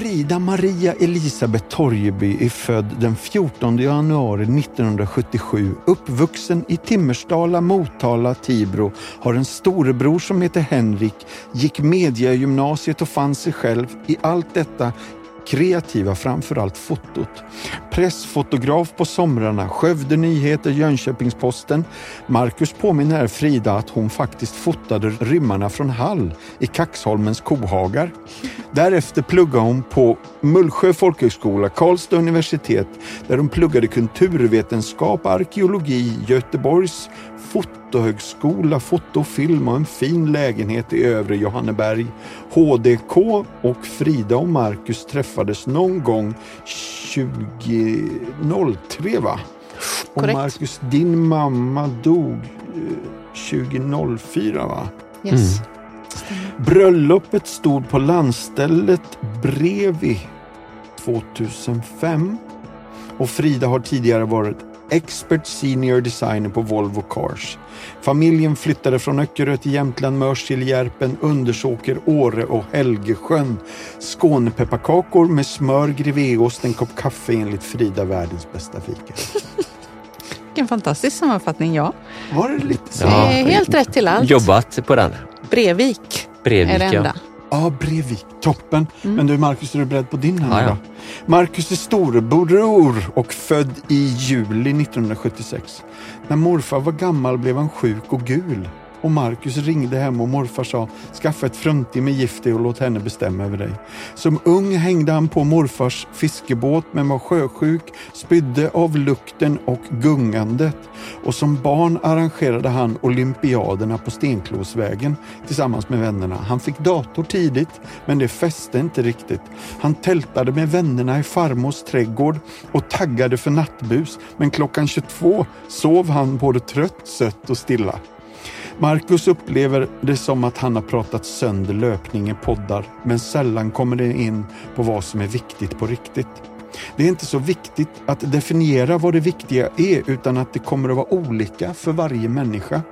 Frida Maria Elisabeth Torjeby är född den 14 januari 1977, uppvuxen i Timmersdala, Motala, Tibro, har en storebror som heter Henrik, gick mediagymnasiet och fann sig själv i allt detta kreativa, framförallt fotot. Pressfotograf på somrarna, Skövde Nyheter, Jönköpings-Posten. Marcus påminner här Frida att hon faktiskt fotade rymmarna från Hall i Kaxholmens kohagar. Därefter pluggade hon på Mullsjö folkhögskola, Karlstad universitet där hon pluggade kulturvetenskap, arkeologi, Göteborgs fotohögskola, foto och film och en fin lägenhet i övre Johanneberg. HDK och Frida och Marcus träffades någon gång 2003 va? Och Korrekt. Marcus, din mamma dog eh, 2004 va? Yes. Bröllopet stod på landstället Brevi 2005 och Frida har tidigare varit Expert Senior Designer på Volvo Cars. Familjen flyttade från Öckerö till Jämtland, Mörsil, Järpen, Undersåker, Åre och Helgesjön. Skånepepparkakor med smör, grevéost, en kopp kaffe enligt Frida världens bästa fika. Vilken fantastisk sammanfattning, ja. Var det lite så? Ja. är helt rätt till allt. Jobbat på den. Brevik Brevik, är det enda. Ja, Brevik. Toppen. Men du Marcus, är du beredd på din här Ja, ja. Marcus är storebror och född i juli 1976. När morfar var gammal blev han sjuk och gul. Och Marcus ringde hem och morfar sa skaffa ett fruntim med gift dig och låt henne bestämma över dig. Som ung hängde han på morfars fiskebåt men var sjösjuk, spydde av lukten och gungandet. Och som barn arrangerade han olympiaderna på Stenklosvägen tillsammans med vännerna. Han fick dator tidigt men det fäste inte riktigt. Han tältade med vännerna i farmors trädgård och taggade för nattbus men klockan 22 sov han både trött, sött och stilla. Marcus upplever det som att han har pratat sönder löpning i poddar, men sällan kommer det in på vad som är viktigt på riktigt. Det är inte så viktigt att definiera vad det viktiga är, utan att det kommer att vara olika för varje människa.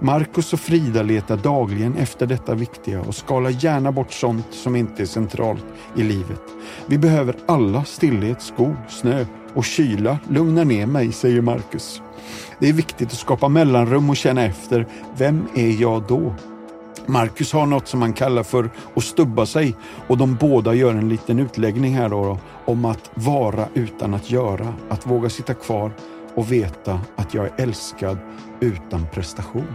Marcus och Frida letar dagligen efter detta viktiga och skalar gärna bort sånt som inte är centralt i livet. Vi behöver alla stillhet, skog, snö och kyla. Lugna ner mig, säger Marcus. Det är viktigt att skapa mellanrum och känna efter, vem är jag då? Marcus har något som han kallar för att stubba sig och de båda gör en liten utläggning här då, då om att vara utan att göra, att våga sitta kvar och veta att jag är älskad utan prestation.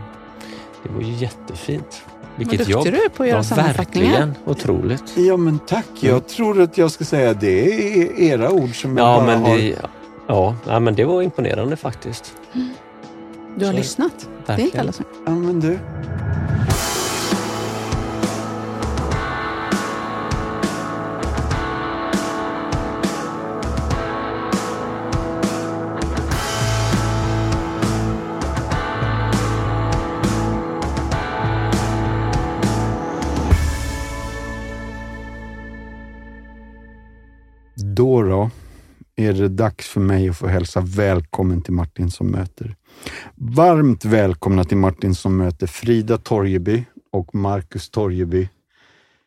Det var ju jättefint. Vad Vilket duktig jobb. du är på att göra ja. Verkligen otroligt. Ja men tack, jag tror att jag ska säga det är era ord som jag Ja bara men, har. det, ja, ja, men det var imponerande faktiskt. Du har Så- lyssnat. Det är inte Verkligen. alla som... Ja men du. Då då är det dags för mig att få hälsa välkommen till Martin som möter. Varmt välkomna till Martin som möter Frida Torjeby och Marcus Torjeby.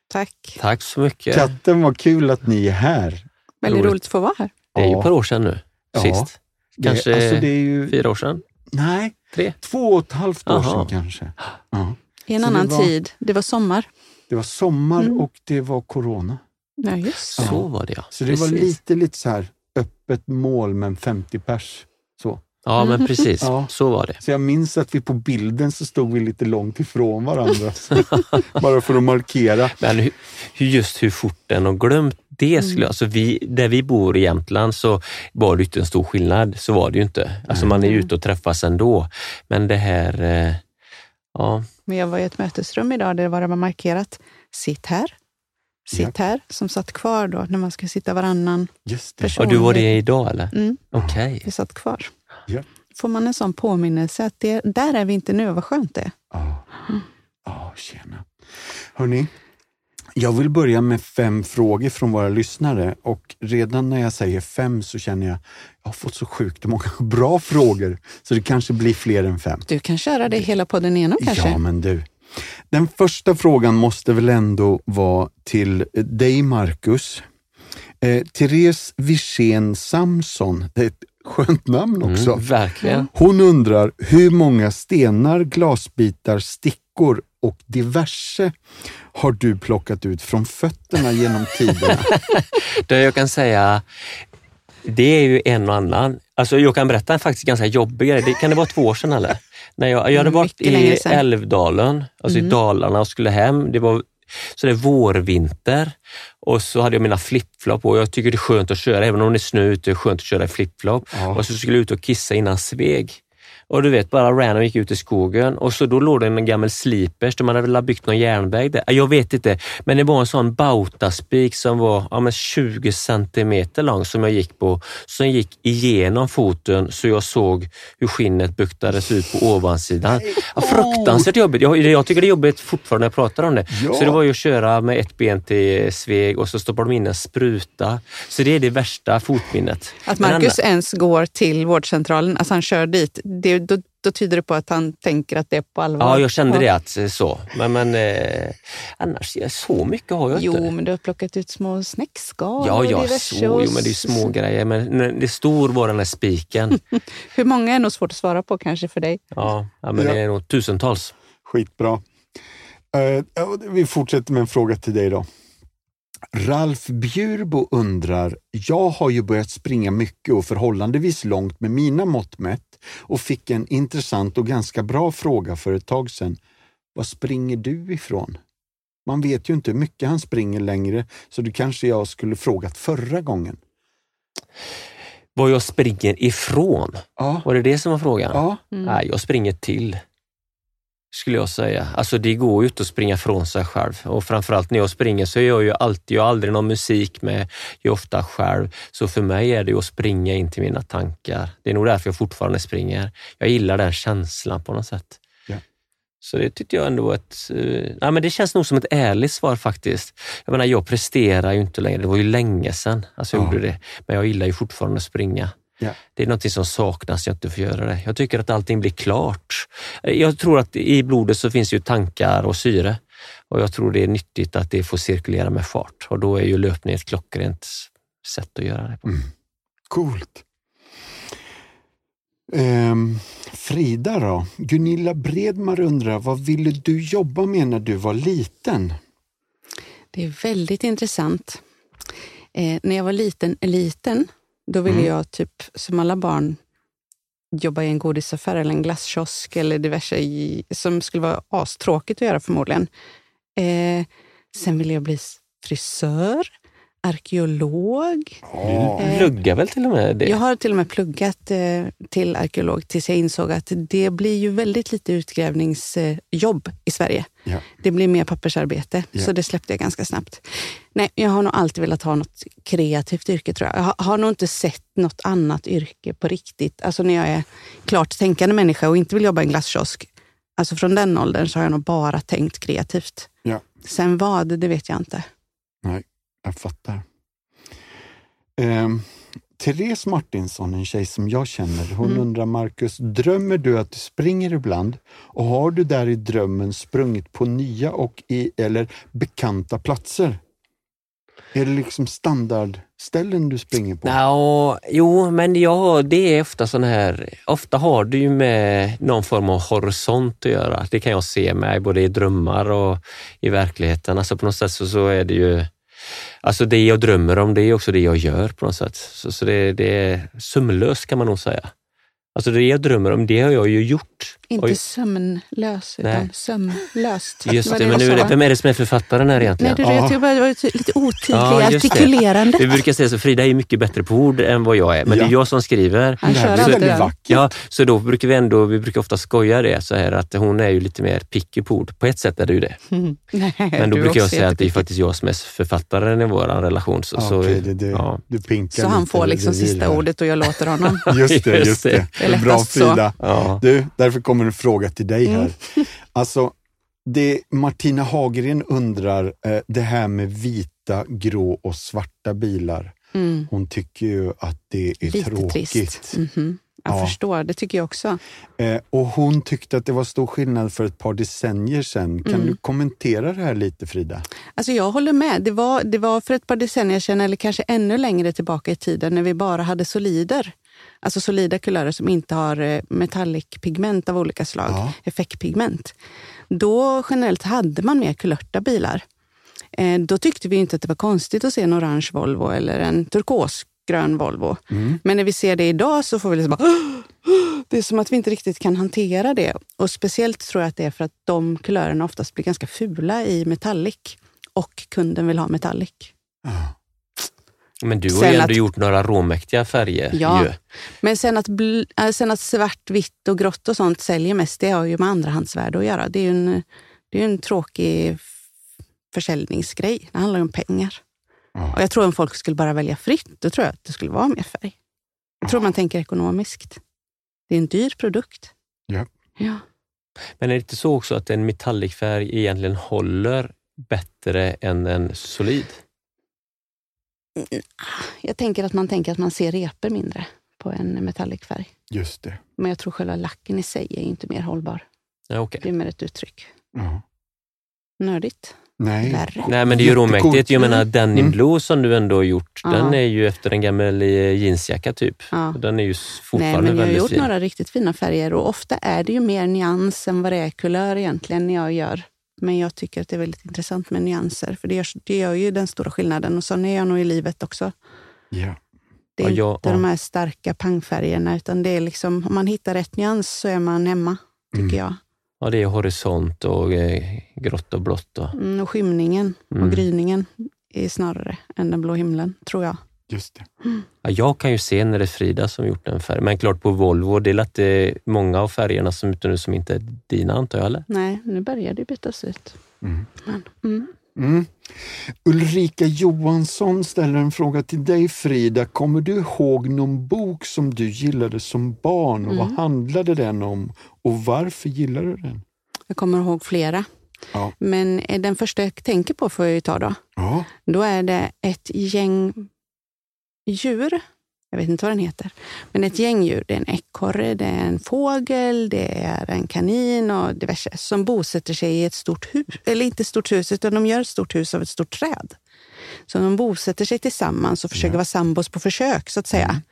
Tack. Tack så mycket. Katten, vad kul att ni är här. Väldigt roligt. roligt att få vara här. Det är ju ett par år sedan nu. Ja. Sist. Det- Kanske alltså det är ju, fyra år sedan. Nej, Tre. två och ett halvt år Jaha. sedan kanske. Ja. I en Så det annan var- tid. Det var sommar. Det var sommar Mm. och det var corona. Ja, just det. Så var det ja. Så det var Precis. lite, lite så här öppet mål men 50 pers. Så. Ja men precis, Ja. så var det. så jag minns att vi på bilden så stod vi lite långt ifrån varandra. Bara för att markera. Men hur, just hur fort den har glömt det skulle alltså vi, Där vi bor i Jämtland så var det inte en stor skillnad, så var det ju inte. Alltså man är ute och träffas ändå. Men det här, eh, ja, Men jag var i ett mötesrum idag där det var markerat sitt här, sitt här, som satt kvar då när man ska sitta varannan Just det. person. och du var det idag eller? Mm, Okej. det satt kvar. Får man en sån påminnelse att det, där är vi inte nu, vad skönt det är. Ja, ja tjena. Hörni, jag vill börja med fem frågor från våra lyssnare och redan när jag säger fem så känner jag jag har fått så sjukt många bra frågor så det kanske blir fler än fem. Du kan köra det hela podden igenom kanske? Ja, men du. Den första frågan måste väl ändå vara till dig, Marcus. Eh, Therese Wirsén Samson, det är ett skönt namn också. Mm, verkligen. Hon undrar hur många stenar, glasbitar, stickor och diverse har du plockat ut från fötterna genom tiderna? Det jag kan säga, det är ju en och annan. Alltså jag kan berätta en faktiskt ganska jobbig grej. Det, kan det vara två år sedan eller? När jag, jag hade Mm, varit i. Älvdalen, alltså i Dalarna och skulle hem. Det var så det är vårvinter och så hade jag mina flipflop och jag tycker det är skönt att köra, även om det är snö ute, är det skönt att köra i flipflop. Ja. Och så skulle jag ut och kissa innan Sveg. Och du vet, bara random gick ut i skogen och så då låg det en gammal slipers, de hade väl ha byggt någon järnväg där. Jag vet inte, men det var en sån bautaspik som var ja, men 20 centimeter lång som jag gick på, som gick igenom foten så jag såg hur skinnet buktades ut på ovansidan. Ja, fruktansvärt jobbigt. Jag, jag tycker det är jobbigt fortfarande när jag pratar om det. Ja. Så det var ju att köra med ett ben till Sveg och så stoppar de in en spruta. Så det är det värsta fotminnet. Att Marcus andra- ens går till vårdcentralen, alltså han kör dit, det, då, då tyder det på att han tänker att det är på allvar. Ja, jag kände det att eh, så. Men, men eh, annars, så mycket har jag Jo, inte. men du har plockat ut små snäckskal Ja, och ja, diverse så, och jo, men det är små grejer. Men det stor var den här spiken. Hur många är nog svårt att svara på kanske för dig. Ja, ja men Ja. det är nog tusentals. Skitbra. Ja, vi fortsätter med en fråga till dig då. Ralf Bjurbo undrar, jag har ju börjat springa mycket och förhållandevis långt med mina mått mätt och fick en intressant och ganska bra fråga för ett tag sedan. Var springer du ifrån? Man vet ju inte hur mycket han springer längre, så det kanske jag skulle frågat förra gången. Var jag springer ifrån? Ja, Var det det som var frågan? ja. Nej, jag springer till. Skulle jag säga. Alltså det går ju inte att springa från sig själv. Och framförallt när jag springer så är jag ju alltid, jag har aldrig någon musik med, jag är ofta själv. Så för mig är det ju att springa in till mina tankar. Det är nog därför jag fortfarande springer. Jag gillar den känslan på något sätt. Ja. Så det tyckte jag ändå ett... Uh, nej, men det känns nog som ett ärligt svar faktiskt. Jag menar, jag presterar ju inte längre. Det var ju länge sedan alltså, jag Ja. gjorde det. Men jag gillar ju fortfarande att springa. Ja. Det är något som saknas, jag inte får göra det. Jag tycker att allting blir klart. Jag tror att i blodet så finns ju tankar och syre och jag tror det är nyttigt att det får cirkulera med fart och då är ju löpning ett klockrent sätt att göra det på. Coolt. Ehm, Frida då? Gunilla Bredmar undrar, vad ville du jobba med när du var liten? Det är väldigt intressant. Eh, när jag var liten, liten, då ville Mm. jag typ som alla barn jobba i en godisaffär eller en glasskiosk eller diverse i, som skulle vara astråkigt att göra förmodligen. Eh, sen ville jag bli frisör, arkeolog. Du pluggar väl till och med det? Jag har till och med pluggat eh, till arkeolog tills jag insåg att det blir ju väldigt lite utgrävningsjobb i Sverige. Ja. Det blir mer pappersarbete, Ja. så det släppte jag ganska snabbt. Nej, jag har nog alltid velat ha något kreativt yrke tror jag. Jag har, har nog inte sett något annat yrke på riktigt. Alltså när jag är klart tänkande människa och inte vill jobba i en glasskiosk. Alltså från den åldern så har jag nog bara tänkt kreativt. Ja. Sen vad, det vet jag inte. Nej, jag fattar. Ehm, Therese Martinsson, en tjej som jag känner, hon Mm. undrar Marcus, drömmer du att du springer ibland? Och har du där i drömmen sprungit på nya och i, eller bekanta platser? Är det liksom standardställen du springer på? Nå, jo, men ja, det är ofta sån här, ofta har det ju med någon form av horisont att göra. Det kan jag se med både i drömmar och i verkligheten. Alltså på något sätt så, så är det ju, alltså det jag drömmer om det är också det jag gör på något sätt. Så, så det, det är sömlöst kan man nog säga. Alltså det jag drömmer om, det har jag ju gjort. Inte Oj. sömnlös, utan Nej. sömlöst. Just det, men du nu är det, vem är det som är författaren här egentligen? Nej, du, Ja. jag bara det var lite otydlig Ja, det. artikulerande. Vi brukar säga så, Frida är ju mycket bättre på ord än vad jag är, men det Ja. är jag som skriver. Han det här blir väldigt vackert. Ja, så då brukar vi ändå, vi brukar ofta skoja det så här att hon är ju lite mer picky på ord. På ett sätt är du det. Mm. Nej, Men då brukar jag säga att det är faktiskt jag som är författaren i vår relation. Så, Ja, så, det, det, ja. Du pinkar Så han får liksom sista ordet och jag låter honom. Just det, just det. Det. Är Bra. Frida. Ja. Du, därför kommer en fråga till dig här. Mm. Alltså, det Martina Hagren undrar, eh, det här med vita, grå och svarta bilar. Mm. Hon tycker ju att det är Lite tråkigt. trist. Mhm. Jag Ja. förstår, det tycker jag också. Eh, och hon tyckte att det var stor skillnad för ett par decennier sedan. Kan Mm. du kommentera det här lite Frida? Alltså jag håller med. Det var, det var för ett par decennier sedan, eller kanske ännu längre tillbaka i tiden, när vi bara hade solider. Alltså solida kulörer som inte har eh, metallic-pigment av olika slag, Ja. effektpigment. Då generellt hade man mer kulörta bilar. Eh, då tyckte vi inte att det var konstigt att se en orange Volvo eller en turkosgrön Volvo. Mm. Men när vi ser det idag så får vi liksom bara! Det är som att vi inte riktigt kan hantera det. Och speciellt tror jag att det är för att de kulörerna oftast blir ganska fula i metallic. Och kunden vill ha metallic. Ja. Men du har ju ändå att- gjort några råmäktiga färger. Ja. ju. Men sen att, äh, sen att svart, vitt och grått och sånt säljer mest, det har ju med andrahandsvärde att göra. Det är ju en, det är en tråkig försäljningsgrej. Det handlar ju om pengar. Ja. Och jag tror om folk skulle bara välja fritt, då tror jag att det skulle vara mer färg. Jag tror man tänker ekonomiskt. Det är en dyr produkt. Ja. Ja. Men är det inte så också att en metallicfärg egentligen håller bättre än en solid? Jag tänker att man tänker att man ser repor mindre på en metallicfärg. Just det. Men jag tror själva lacken i sig är inte mer hållbar. Ja, okej. Det är mer ett uttryck. Ja. Nördigt. Nej. Värre. Nej, men det är ju råmäktigt. Jag menar, Mm. Denim Mm. Blue som du ändå har gjort, Ja. den är ju efter en gammal eh, jeansjacka typ. Ja. Den är ju Nej, fortfarande men jag har väldigt gjort fin. några riktigt fina färger och ofta är det ju mer nyans än vad det är kulör egentligen när jag gör. Men jag tycker att det är väldigt intressant med nyanser, för det gör, det gör ju den stora skillnaden. Och så är jag nog i livet också. Ja. Det är Ja, jag- inte ja. de här starka pangfärgerna, utan det är liksom, om man hittar rätt nyans så är man hemma, tycker Mm. jag. Ja, det är horisont och eh, grått och blått. Och. Mm, och skymningen Mm. och gryningen är snarare än den blå himlen, tror jag. Just det. Ja, jag kan ju se när det är Frida som gjort den färgen. Men klart på Volvo, det är lätt eh, många av färgerna som, ute nu som inte är dina antar jag, eller? Nej, nu börjar det bytas ut. Mm. Men, mm. Mm. Ulrika Johansson ställer en fråga till dig Frida. Kommer du ihåg någon bok som du gillade som barn och vad Mm. handlade den om och varför gillade du den? Jag kommer ihåg flera. Ja. Men eh, den första jag tänker på får jag ju ta då. Ja. Då är det ett gäng djur. Jag vet inte vad den heter. Men ett gäng djur. Det är en ekorre, det är en fågel, det är en kanin och diverse som bosätter sig i ett stort hus. Eller inte ett stort hus, utan de gör ett stort hus av ett stort träd. Så de bosätter sig tillsammans och försöker Ja. vara sambos på försök, så att säga.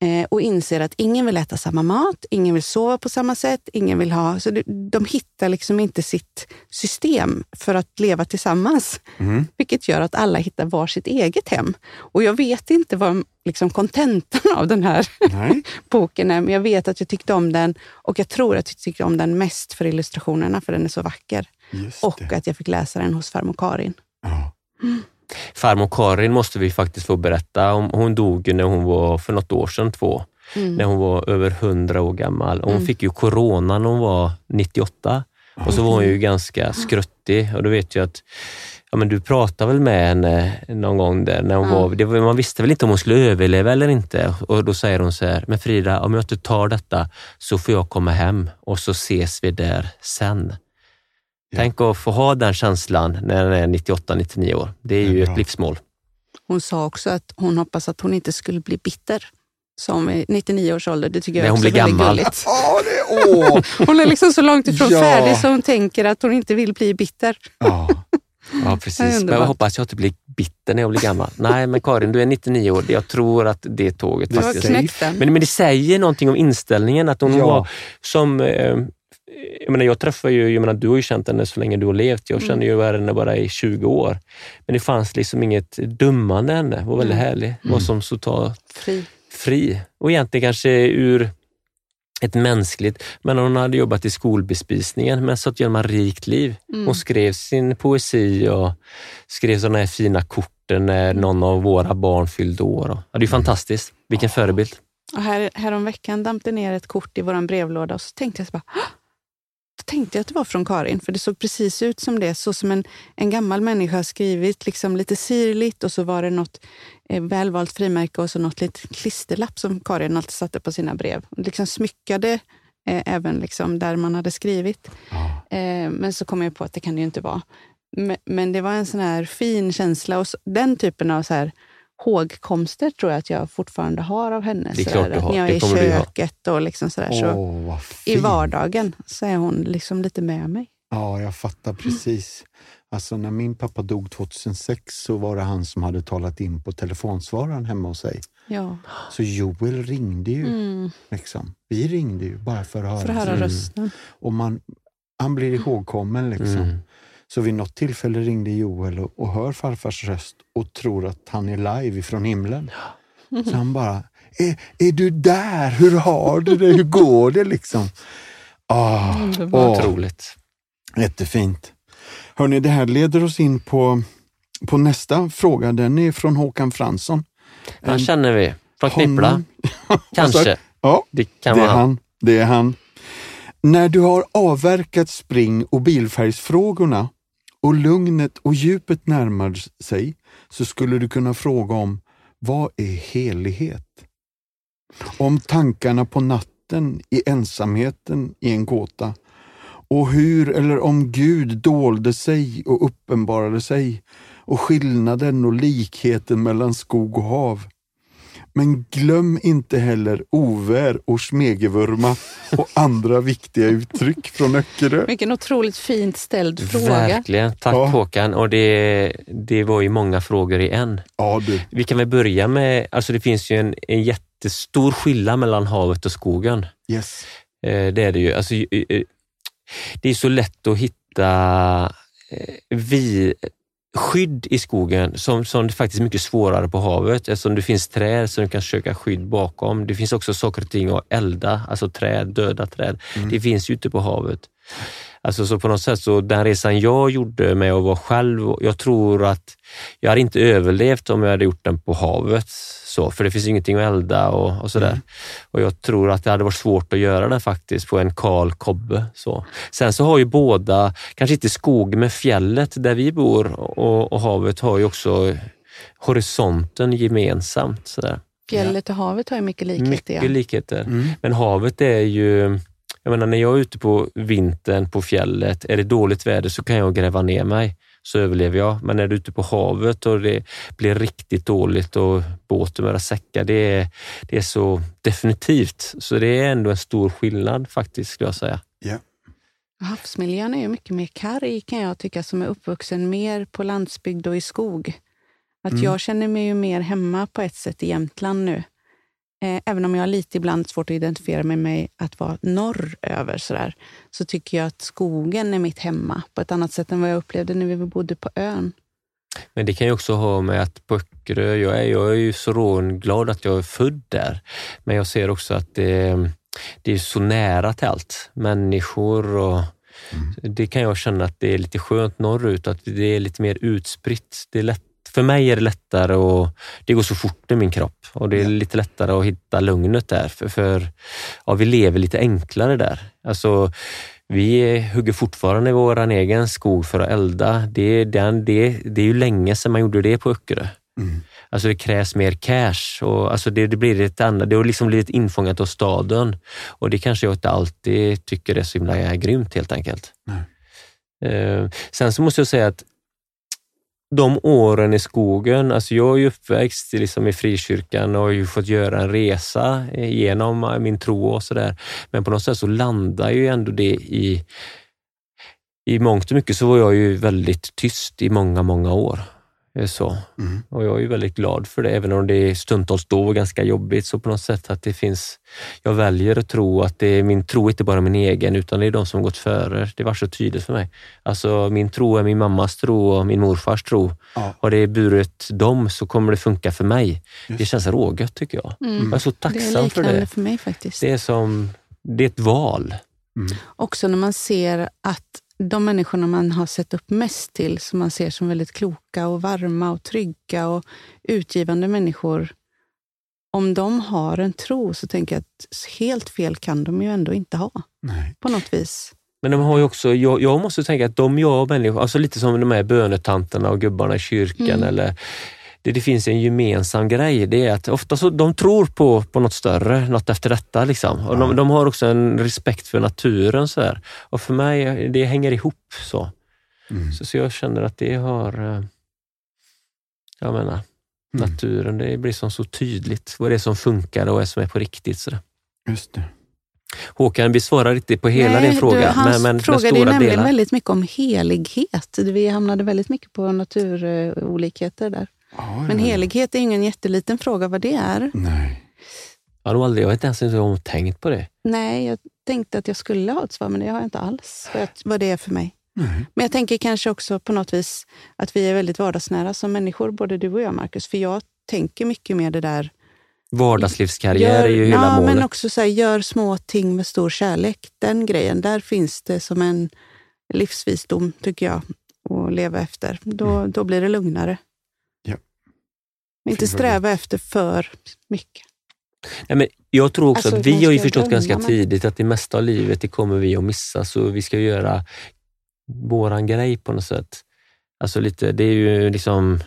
Eh, och inser att ingen vill äta samma mat, ingen vill sova på samma sätt, ingen vill ha... Så de, hittar liksom inte sitt system för att leva tillsammans. Mm. Vilket gör att alla hittar var sitt eget hem. Och jag vet inte vad liksom, kontentan av den här boken är, men jag vet att jag tyckte om den och jag tror att jag tyckte om den mest för illustrationerna, för den är så vacker. Och att jag fick läsa den hos farmor Karin. Ja. Farmor Karin måste vi faktiskt få berätta om. Hon dog när hon var för något år sedan, två. När hon var över 100 år gammal. Och hon Mm. fick ju corona när hon var 98. Och så var hon ju ganska skruttig. Och då vet jag att ja, men du pratade väl med henne någon gång där när hon Ja. var, var... Man visste väl inte om hon skulle överleva eller inte. Och då säger hon så här, men Frida, om jag inte tar detta så får jag komma hem och så ses vi där sen. Tänk att få ha den känslan när den är 98-99 år. Det är Det är ju bra. ett livsmål. Hon sa också att hon hoppas att hon inte skulle bli bitter. Som i 99 års ålder. Det tycker jag också är blir väldigt gammal. gulligt. Det! Hon är liksom så långt ifrån Ja. färdig så hon tänker att hon inte vill bli bitter. Ja. Är precis. Men jag hoppas jag inte blir bitter när jag blir gammal. Nej, men Karin, du är 99 år. Jag tror att det tåget Det faktiskt... Men, men det säger någonting om inställningen. Att hon Ja. var som... Eh, jag, menar, jag träffar ju, jag menar, du har ju känt henne så länge du har levt. Jag Mm. känner ju henne bara i 20 år. Men det fanns liksom inget dummande henne. Hon var väldigt Mm. härlig. Var som så ta Fri. fri. Och egentligen kanske ur ett mänskligt, men hon hade jobbat i skolbespisningen men så att göra ett rikt liv. Mm. Hon skrev sin poesi och skrev sådana här fina korten när Mm. någon av våra barn fyllde år. Och, ja, det är ju fantastiskt. Vilken förebild. Och här, häromveckan damp det ner ett kort i vår brevlåda och så tänkte jag så bara, "Hå!" Tänkte jag att det var från Karin, för det såg precis ut som det. Så som en, en gammal människa har skrivit, liksom lite sirligt och så var det något eh, välvalt frimärke och så något litet klisterlapp som Karin alltid satte på sina brev. Och liksom smyckade eh, även liksom där man hade skrivit. Eh, men så kom jag på att det kan det ju inte vara. Men, men det var en sån här fin känsla och så, den typen av så här hågkomster tror jag att jag fortfarande har av henne. Det är klart du har. När jag Det är i köket och liksom sådär. Så Åh, vad I vardagen så är hon liksom lite med mig. Ja, jag fattar precis. Alltså när min pappa dog 2006 så var det han som hade talat in på telefonsvararen hemma hos sig. Ja. Så Joel ringde ju. Mm, Liksom. Vi ringde ju bara för att höra. för att höra Mm. rösten. Och man, han blir ihågkommen. Liksom. Mm. Så vid något tillfälle ringde Joel och, och hör farfars röst och tror att han är live ifrån himlen. Så han bara, är, är du där? Hur har du det? Hur går det? liksom? Ah, Underbart. åh, Otroligt. jättefint. Hörni, det här leder oss in på, på nästa fråga. Den är från Håkan Fransson. Han känner vi. Från Knippla. Kanske. Ja, Det kan det är vara han. han. Det är han. När du har avverkat spring och bilfärgsfrågorna och lugnet och djupet närmar sig så skulle du kunna fråga om vad är helighet? Om tankarna på natten i ensamheten i en gåta och hur eller om Gud dolde sig och uppenbarade sig och skillnaden och likheten mellan skog och hav. Men glöm inte heller ovär och smegevurma och andra viktiga uttryck från Öckerö. Vilken otroligt fint ställd fråga. Verkligen. Tack Ja. Håkan. Och det, det var ju många frågor i en. Ja du, Vi kan väl börja med, alltså det finns ju en, en jättestor skillnad mellan havet och skogen. yes. Eh, det är det ju. Alltså, eh, eh, det är så lätt att hitta vi, skydd i skogen som, som det faktiskt är mycket svårare på havet eftersom det finns träd som du kan söka skydd bakom. Det finns också saker och ting att elda, alltså träd, döda träd. Det finns ju ute på havet. Alltså så på något sätt, så den resan jag gjorde med att vara själv, jag tror att jag hade inte överlevt om jag hade gjort den på havet. Så, för det finns ingenting att elda och, och sådär. Och jag tror att det hade varit svårt att göra den faktiskt på en kal kobbe. Så. Sen så har ju båda, kanske inte skog, men fjället där vi bor och, och havet har ju också horisonten gemensamt. Sådär. Fjället och havet har ju mycket likheter. Mycket ja. likheter. Mm. Men havet är ju, jag menar när jag är ute på vintern på fjället, är det dåligt väder så kan jag gräva ner mig så överlever jag. Men när du är ute på havet och det blir riktigt dåligt och båten börjar säcka, det är, det är så definitivt. Så det är ändå en stor skillnad faktiskt, skulle jag säga. Ja. Havsmiljön är ju mycket mer karg kan jag tycka, som är uppvuxen mer på landsbygd och i skog. Att Mm. Jag känner mig ju mer hemma på ett sätt i Jämtland nu. Eh, även om jag har lite ibland svårt att identifiera med mig att vara norröver sådär, så tycker jag att skogen är mitt hemma på ett annat sätt än vad jag upplevde när vi bodde på ön. Men det kan ju också ha med att på Öckerö, jag är, jag är ju så rånglad att jag är född där. Men jag ser också att det, det är så nära till allt. Människor och det kan jag känna att det är lite skönt norrut, att det är lite mer utspritt. Det är lätt, för mig är det lättare och det går så fort i min kropp och det är lite lättare att hitta lugnet där. För, för ja, vi lever lite enklare där. Alltså, vi hugger fortfarande i vår egen skog för att elda. Det, är den, det, det är ju länge sedan man gjorde det på Öckerö. Mm. Alltså det krävs mer cash och alltså det, det blir ett annat, det har liksom blivit infångat av staden och det kanske jag inte alltid tycker är så himla grymt helt enkelt. Eh, sen så måste jag säga att de åren i skogen, alltså jag är ju uppväxt liksom i frikyrkan och har ju fått göra en resa genom eh, min tro och sådär. Men på något sätt så landar ju ändå det i, i mångt och mycket så var jag ju väldigt tyst i många, många år. Så. Mm. Och jag är ju väldigt glad för det, även om det stundtals då var ganska jobbigt. Så på något sätt att det finns, jag väljer att tro att det är min tro, inte bara min egen, utan det är de som gått före. Det var så tydligt för mig. Alltså min tro är min mammas tro och min morfars tro. Ja. Har det burit dem så kommer det funka för mig. Just. Det känns rågött tycker jag. Mm. Jag är så Det är tacksam för liknande det. för mig faktiskt. Det är som, det är ett val. Mm. Också när man ser att de människorna man har sett upp mest till, som man ser som väldigt kloka och varma och trygga och utgivande människor, om de har en tro så tänker jag att helt fel kan de ju ändå inte ha Nej. på något vis. Men de har ju också, jag, jag måste tänka att de jag människor, alltså lite som de här bönetanterna och gubbarna i kyrkan Mm. eller det, det finns en gemensam grej. Det är att ofta så, de tror på, på något större, något efter detta. Liksom. Och Ja. de, de har också en respekt för naturen. Så här. Och för mig, det hänger ihop så. Mm. så. Så jag känner att det har, eh, jag menar, Mm. Naturen, det blir som så tydligt vad det är som funkar och vad är som är på riktigt. Sådär. Just det. Håkan, vi svarar inte på hela Nej, din fråga, Du, hans men, men ju stora nämligen delen. väldigt mycket om helighet. Vi hamnade väldigt mycket på naturolikheter där. Men helighet är ingen jätteliten fråga vad det är. Nej. Jag har aldrig, jag har inte ens inte om tänkt på det. Nej, jag tänkte att jag skulle ha ett svar, men det har jag inte alls. Vad, jag, vad det är för mig. Nej. Men jag tänker kanske också på något vis att vi är väldigt vardagsnära som människor, både du och jag, Marcus. För jag tänker mycket mer det där... Vardagslivskarriär är ju hela ja, målet. men också så här, gör små ting med stor kärlek. Den grejen, där finns det som en livsvisdom, tycker jag, att leva efter. Då, då blir det lugnare. Mm. Inte sträva efter för mycket. Nej, men jag tror också Alltså, att vi har ju förstått glömma, ganska tidigt att det mesta av livet det kommer vi att missa, så vi ska göra våran grej på något sätt. Alltså lite, det är ju liksom,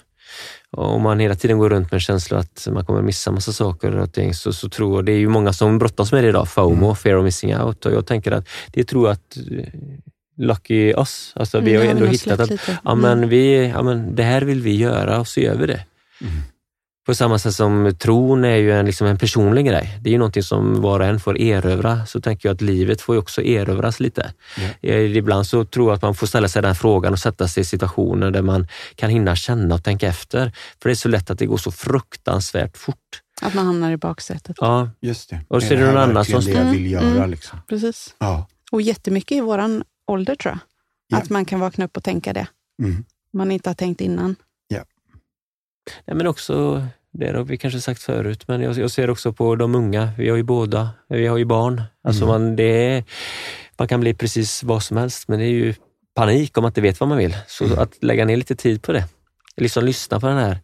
om man hela tiden går runt med en känsla att man kommer missa massa saker och ting, så, så tror jag, det är ju många som brottas med det idag, FOMO, Mm. fear of missing out. Och jag tänker att det tror jag att eh, lucky us, alltså vi har Mm, ändå nog hittat att ja, Mm. men vi, ja, men det här vill vi göra och så gör vi det. Mm. På samma sätt som tron är ju en, liksom en personlig grej. Det är ju någonting som var och en får erövra. Så tänker jag att livet får ju också erövras lite. Eh, Ibland så tror jag att man får ställa sig den frågan och sätta sig i situationer där man kan hinna känna och tänka efter. För det är så lätt att det går så fruktansvärt fort. Att man hamnar i baksätet. Ja, Just det. Och så är det här någon annan som- det jag Mm, vill göra. mm. Liksom. Precis. Ja. Och jättemycket i våran ålder tror jag. Ja. Att man kan vakna upp och tänka det. Mm. Man inte har tänkt innan. Nej, men också, det har vi kanske sagt förut, men jag, jag ser också på de unga. Vi har ju båda, vi har ju barn. Alltså Mm. man, det är, man kan bli precis vad som helst, men det är ju panik om man inte vet vad man vill. Så Mm. att lägga ner lite tid på det. Liksom lyssna på den här.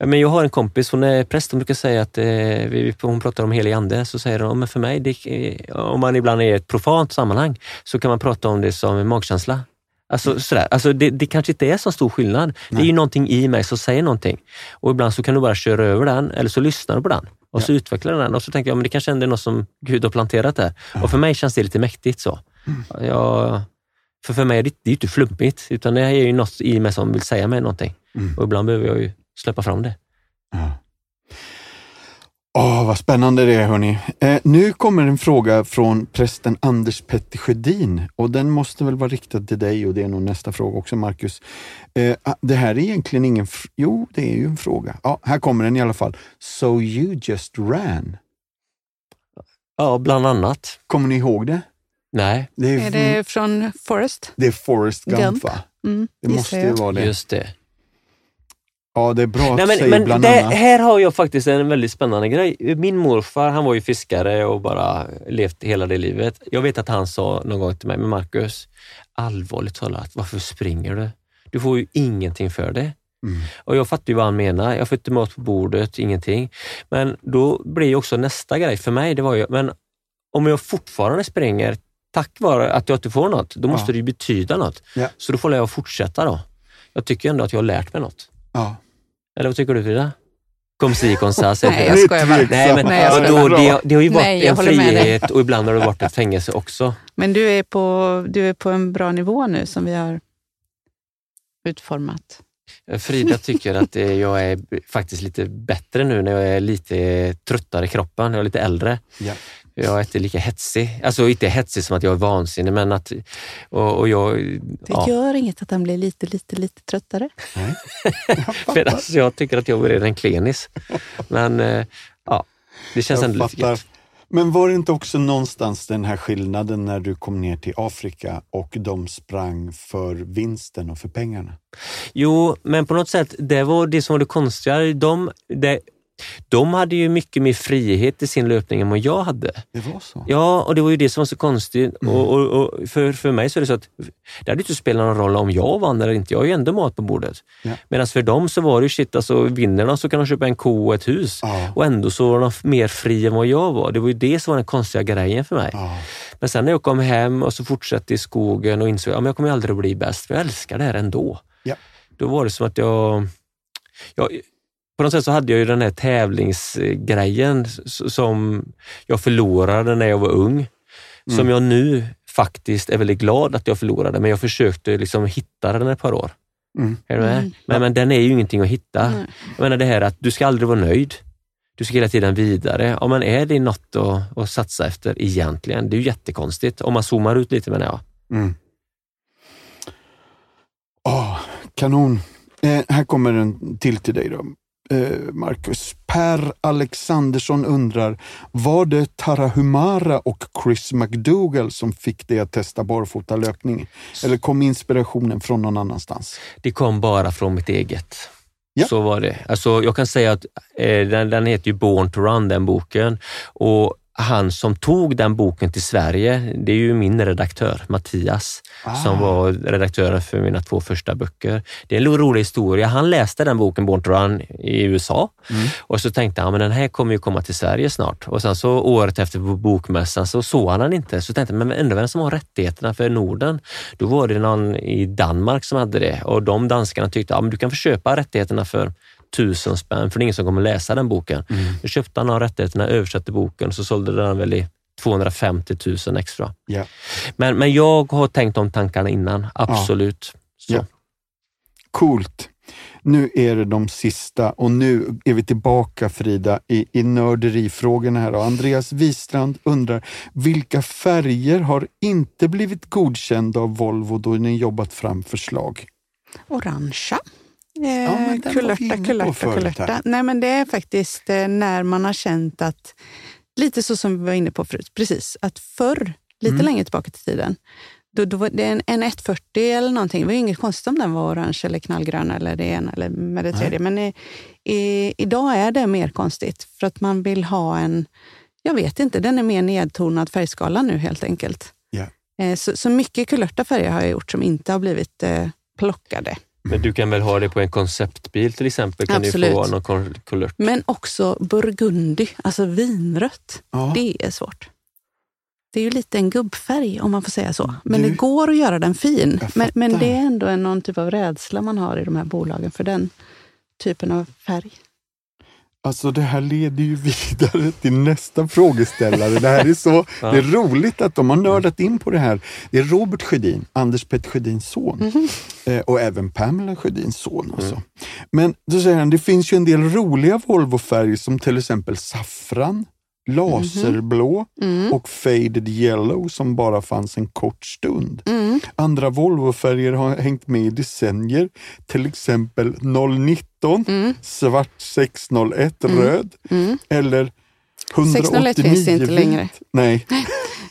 Ja, men jag har en kompis, hon är präst, hon brukar säga att eh, vi, hon pratar om helig ande, så säger hon, men för mig, det, eh, om man ibland är i ett profant sammanhang, så kan man prata om det som en magkänsla. Alltså, sådär. Alltså, det, det kanske inte är så stor skillnad. Det är Nej. ju någonting i mig som säger någonting. Och ibland så kan du bara köra över den, eller så lyssnar du på den. Och så utvecklar du den och så tänker jag, men det kanske ändå är något som Gud har planterat där. Ja. Och för mig känns det lite mäktigt så. Jag, för för mig är det, det är ju inte flummigt, utan det är ju något i mig som vill säga mig någonting. Mm. Och ibland behöver jag ju släppa fram det. Ja. Åh, vad spännande det är hörni. Eh, nu kommer en fråga från prästen Anders Petter Sjödin och den måste väl vara riktad till dig och det är nog nästa fråga också Marcus. Eh, ah, det här är egentligen ingen, jo det är ju en fråga. Ja, här kommer den i alla fall. So you just ran. Ja, bland annat. Kommer ni ihåg det? Nej, Det är, Är det från Forrest? det är Forrest Gump, Gump? va? Mm, Det måste ju vara det. just det. Ja, det är bra att Nej, du men, säger men bland det, annat. här har jag faktiskt en väldigt spännande grej. Min morfar han var ju fiskare och bara levt hela det livet. Jag vet att han sa någon gång till mig, men Marcus, allvarligt talat, varför springer du? Du får ju ingenting för det. Mm. Och jag fattar ju vad han menar. Jag får inte mat på bordet, ingenting. Men då blir ju också nästa grej för mig, det var ju, men om jag fortfarande springer tack vare att jag inte får något, då måste Ja. det ju betyda något. Ja. Så då får jag fortsätta då. Jag tycker ändå att jag har lärt mig något. Ja. Eller vad tycker du Frida? Kom si, kom sa, Nej, jag skojar bara. Nej, men Nej, jag skojar då, det, det har ju varit Nej, en frihet och ibland har det varit ett fängelse också. Men du är, på, du är på en bra nivå nu som vi har utformat. Frida tycker att jag är faktiskt lite bättre nu när jag är lite tröttare i kroppen, jag är lite äldre. Ja. Jag är inte lika hetsig. Alltså inte hetsig som att jag är vansinnig, men att... Och, och jag, Det ja, gör inget att han blir lite, lite, lite tröttare. Nej. Jag fattar. för alltså, jag tycker att jag är en klenis. Men eh, ja, det känns Jag ändå lite fattar. gött. Men var det inte också någonstans den här skillnaden när du kom ner till Afrika och de sprang för vinsten och för pengarna? Jo, men på något sätt, det var det som var det konstiga. De, det, de hade ju mycket mer frihet i sin löpning än vad jag hade. Det var så? Ja, och det var ju det som var så konstigt. Mm. Och, och, och för, för mig så är det så att det hade inte spelat någon roll om jag vann eller inte. Jag har ju ändå mat på bordet. Ja. Medan för dem så var det ju shit, alltså vinner de så kan de köpa en ko och ett hus. Ja. Och ändå så var de mer fri än vad jag var. Det var ju det som var den konstiga grejen för mig. Ja. Men sen när jag kom hem och så fortsatte i skogen och insåg att jag kommer aldrig att bli bäst, för jag älskar det här ändå. Ja. Då var det som att jag, jag... På något sätt så hade jag ju den här tävlingsgrejen som jag förlorade när jag var ung. Som Mm. jag nu faktiskt är väldigt glad att jag förlorade, men jag försökte liksom hitta den ett par år. Mm. Är du med? Mm. Men, men den är ju ingenting att hitta. Nej. Jag menar det här att du ska aldrig vara nöjd. Du ska hela tiden vidare. Ja, men är det något att, att satsa efter egentligen? Det är ju jättekonstigt. Om man zoomar ut lite menar jag. Mm. Åh, kanon. Eh, här kommer en till till dig då. Eh, Marcus. Per Alexandersson undrar, var det Tarahumara och Chris McDougall som fick dig att testa barfotalöpning? Eller kom inspirationen från någon annanstans? Det kom bara från mitt eget. Ja. Så var det. Alltså, jag kan säga att eh, den, den heter ju Born to Run, den boken. Och han som tog den boken till Sverige, det är ju min redaktör Mattias, som Ah. var redaktören för mina två första böcker. Det är en rolig historia. Han läste den boken, Born to Run, i USA Mm. och så tänkte han, men den här kommer ju komma till Sverige snart. Och sen så året efter bokmässan så såg han den inte. Så tänkte jag, men undrar vem som har rättigheterna för Norden? Då var det någon i Danmark som hade det och de danskarna tyckte, ja men du kan få köpa rättigheterna för tusen spänn, för det är ingen som kommer läsa den boken. Mm. Då köpte han de rättigheterna, översatte boken och så sålde den väl i 250 000 extra. Ja. Men, men jag har tänkt de tankarna innan, absolut. Så. Ja. Coolt. Nu är det de sista och nu är vi tillbaka Frida i, i nörderifrågorna här. Och Andreas Wistrand undrar, vilka färger har inte blivit godkända av Volvo då ni jobbat fram förslag? Orangea. Eh, vi kulörta, kulörta, kulörta. Nej, men det är faktiskt eh, när man har känt att, lite så som vi var inne på förut, precis, att förr, lite Mm. längre tillbaka till tiden, då, då var det en, en 140 eller någonting. Det var ju inget konstigt om den var orange eller knallgrön eller det ena eller med det tredje. Men i, i, idag är det mer konstigt för att man vill ha en, jag vet inte, den är mer nedtonad färgskala nu helt enkelt. Ja. Eh, Så, så mycket kulörta färger har jag gjort som inte har blivit eh, plockade. Men du kan väl ha det på en konceptbil till exempel? Kan Absolut. du få någon kulört? Men också burgundy, alltså vinrött. Ja. Det är svårt. Det är ju lite en gubbfärg om man får säga så. Men Du- det går att göra den fin. Men, men det är ändå en, någon typ av rädsla man har i de här bolagen för den typen av färg. Alltså det här leder ju vidare till nästa frågeställare. Det här är så Ja. det är roligt att de har nördat in på det här. Det är Robert Sjödin, Anders Petter Sjödins son eh, och även Pamela Sjödins son. Alltså. Men då säger han, det finns ju en del roliga Volvo-färger som till exempel saffran, laserblå Mm. och faded yellow som bara fanns en kort stund. Mm. Andra Volvo-färger har hängt med i decennier, till exempel 019, Mm. svart 601 röd Mm. eller 601 189 finns det inte längre. Nej,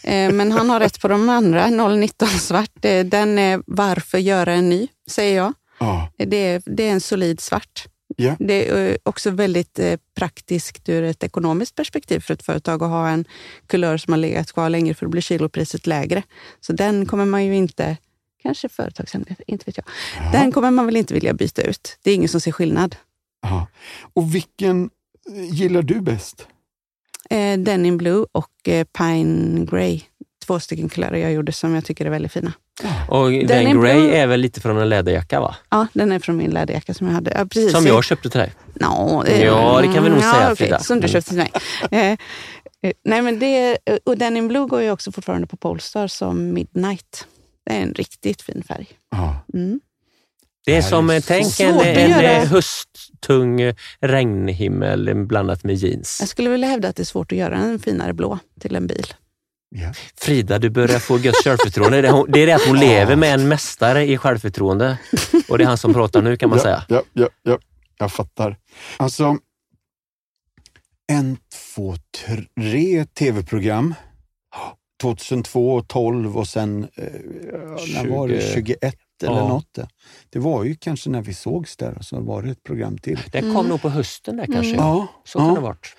Eh, Men han har rätt på de andra. 019 svart, eh, den är varför göra en ny, säger jag. ja, Det är, det är en solid svart. Ja. Det är eh, också väldigt eh, praktiskt ur ett ekonomiskt perspektiv för ett företag att ha en kulör som har legat kvar längre för då blir kilopriset lägre. Så den kommer man ju inte, kanske företagshemlighet, inte vet jag. Den kommer man väl inte vilja byta ut. Det är ingen som ser skillnad. ja. Och vilken eh, gillar du bäst? Eh, Denim Blue och eh, Pine Grey. Två stycken kulörer jag gjorde som jag tycker är väldigt fina. Och Den den, är Grey blå. är väl lite från en läderjacka va? Ja, den är från min läderjacka som jag hade. Ja, precis. Som jag köpte till dig. Eh, Ja, det kan vi nog ja, säga, okej, Frida. Som du Mm. köpte till mig. Eh, eh, nej, men det, och Denim Blue går ju också fortfarande på Polestar som Midnight. Det är en riktigt fin färg. Mm. Det är Det som, är eh, tänk en, en, hösttung regnhimmel blandat med jeans. Jag skulle vilja hävda att det är svårt att göra en finare blå till en bil. Ja. Frida, du börjar få gött självförtroende. Det är hon- Det är det att hon lever med en mästare i självförtroende. Och det är han som pratar nu kan man ja, säga. Ja, ja, ja, jag fattar. Alltså, en, två, tre tv-program. 2002 och 12 och sen, eh, när var det, 20. 21 eller Ja. något. Det var ju kanske när vi sågs där så var det ett program till. Det kom nog på hösten där kanske. Mm. Ja, Så kan ja. det ha varit.